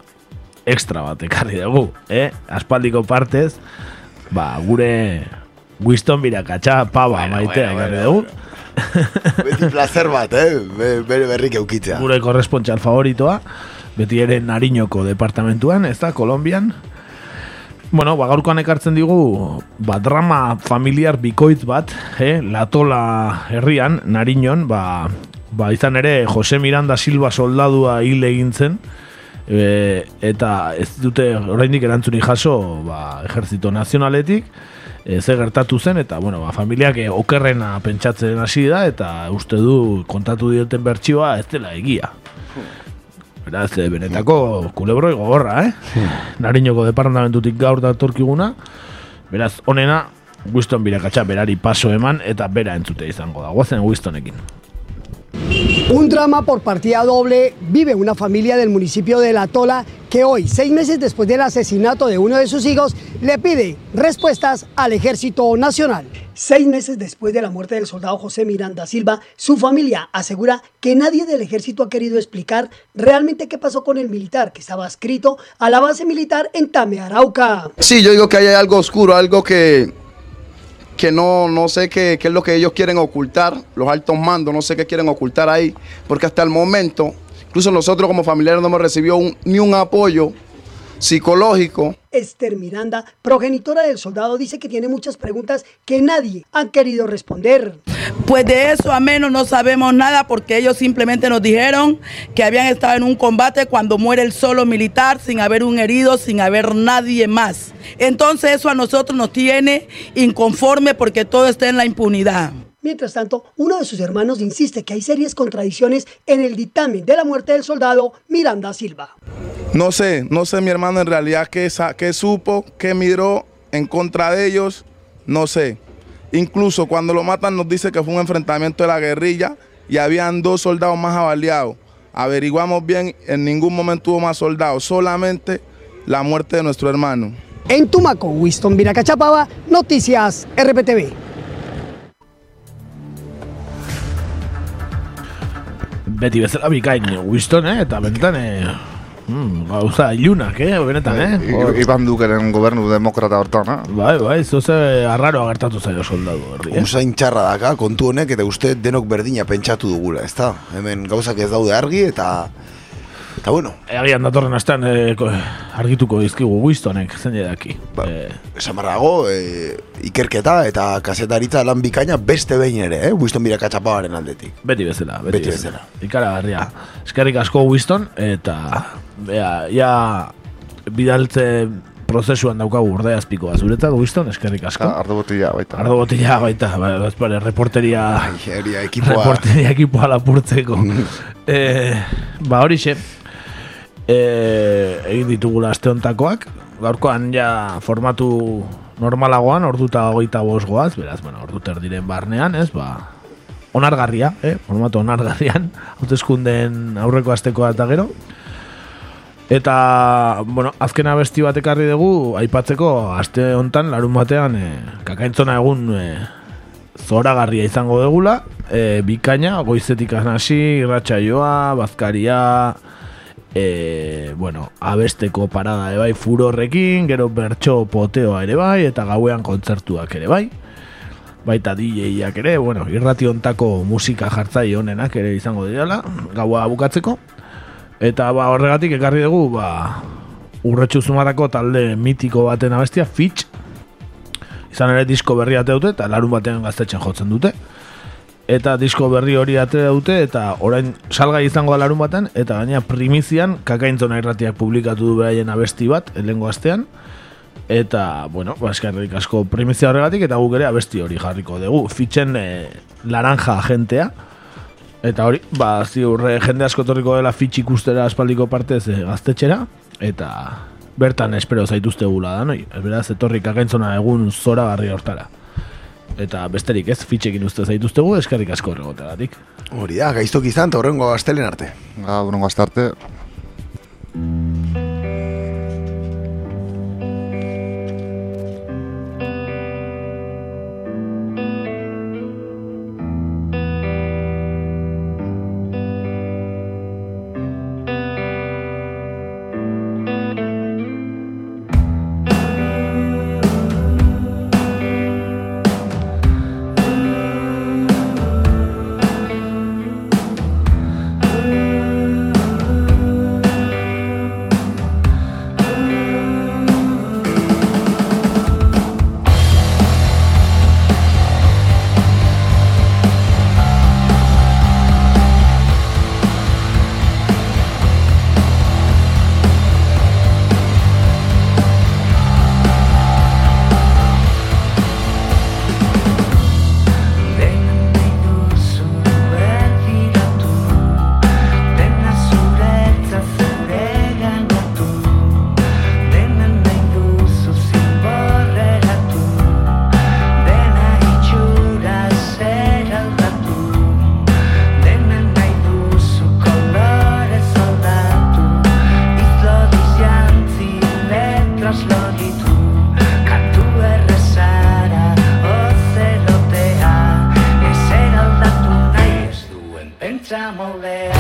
extra bat ekarri dugu, eh? Aspaldiko partez, ba, gure Winston birakatxa paba maitea ekarri dugu. Beti placer bat, eh? Be- Bere berrik eukitzea. Gure korrespontxal favoritoa, beti ere Nariñoko departamentuan, ez da, Kolombian. Bueno, ba, gaurkoan ekartzen digu, ba, drama familiar bikoitz bat, eh? Latola herrian, Nariñon, ba, ba, izan ere, Jose Miranda Silva soldadua hil egin zen, e, eta ez dute oraindik erantzunik jaso ba, ejertzito nazionaletik, e, ze gertatu zen, eta bueno, ba, familiak e, okerrena pentsatzen hasi da, eta uste du kontatu dioten bertsioa ez dela egia. Beraz, e, benetako kulebroi gogorra, eh? Nariñoko departamentutik gaur datorkiguna, beraz, onena, Winston birakatxa berari paso eman, eta bera entzute izango da. Guazen Winstonekin. Un drama por partida doble vive una familia del municipio de La Tola que hoy, seis meses después del asesinato de uno de sus hijos, le pide respuestas al Ejército Nacional. Seis meses después de la muerte del soldado José Miranda Silva, su familia asegura que nadie del ejército ha querido explicar realmente qué pasó con el militar que estaba adscrito a la base militar en Tame, Arauca. Sí, yo digo que hay algo oscuro, algo que, que no, no sé qué, qué es lo que ellos quieren ocultar, los altos mandos, no sé qué quieren ocultar ahí, porque hasta el momento, incluso nosotros como familiares no hemos recibido ni un apoyo psicológico. Esther Miranda, progenitora del soldado, dice que tiene muchas preguntas que nadie ha querido responder. Pues de eso a menos no sabemos nada porque ellos simplemente nos dijeron que habían estado en un combate cuando muere el solo militar sin haber un herido, sin haber nadie más. Entonces eso a nosotros nos tiene inconforme porque todo está en la impunidad. Mientras tanto, uno de sus hermanos insiste que hay serias contradicciones en el dictamen de la muerte del soldado Miranda Silva. No sé, no sé mi hermano en realidad qué, qué supo, qué miró en contra de ellos, no sé. Incluso cuando lo matan nos dice que fue un enfrentamiento de la guerrilla y habían dos soldados más avaliados. Averiguamos bien, en ningún momento hubo más soldados, solamente la muerte de nuestro hermano. En Tumaco, Winston Viracachapaba, Noticias RPTV. Beti bezala bikain Winston, eh? Eta benetan, eh, Mm, gauza ilunak, eh, benetan, eh? I- Iban Dukeren gobernu demokrata hortan, eh? Bai, bai, zoze arraro agertatu zaio soldadu herri, eh? Usain txarra daka, kontu honek, eta uste denok berdina pentsatu dugula, ezta? Hemen gauzak ez daude argi, eta... Eta bueno, Egian datorren astean eh, ko- argituko dizkigu Wistonek, zein edaki. ba, esan barra dago, e, ikerketa eta kasetaritza lan bikaina beste behin ere, eh? Winston birakatxapagaren aldetik. Beti bezala, beti, Beti bezala. Ikaragarria. Eskerrik asko Winston, eta bea, ja bidaltze prozesuan daukagu urde azpikoa zuretzat, Winston, eskerrik asko. Ah, Ardo botila baita. Ardo botila baita, ba, bazpare, reporteria, Eria, ekipoa. reporteria ekipoa lapurtzeko. eh, ba horixe, eh, egin ditugula aste hontakoak, gaurkoan ja formatu normalagoan, orduta hogeita bost goaz, beraz, bueno, ordu terdiren barnean, ez, ba, onargarria, eh, formatu onargarrian, hautezkunden aurreko astekoa eta gero, Eta, bueno, azken abesti bat ekarri dugu, aipatzeko, aste hontan, larun batean, e, kakaintzona egun e, zoragarria izango degula, e, bikaina, goizetik hasi, irratsaioa, bazkaria, e, bueno, abesteko parada ere bai furorrekin, gero bertso poteoa ere bai, eta gauean kontzertuak ere bai, baita DJak ere, bueno, irrati hontako musika jartzai honenak ere izango direla, gaua bukatzeko, Eta ba, horregatik ekarri dugu ba, urretxu zumarako talde mitiko baten abestia, Fitch. Izan ere disko berri ate dute eta larun batean gaztetxen jotzen dute. Eta disko berri hori ate dute eta orain salgai izango da larun batean eta gaina primizian kakaintzona irratiak publikatu du beraien abesti bat, elengo astean. Eta, bueno, ba, eskerrik asko primizia horregatik eta guk ere abesti hori jarriko dugu. Fitchen eh, laranja agentea. Eta hori, ba, ziurre jende asko torriko dela fitx ikustera aspaldiko partez e, gaztetxera, eta bertan espero zaituzte gula da, noi? Beraz, etorrik akaintzona egun zora barri hortara. Eta besterik ez, fitxekin uste zaituztegu, eskerrik asko horregoteratik. Hori da, gaiztok izan, eta horrengo astelen arte. Ga, durengo astarte. Dena Ezer aldatu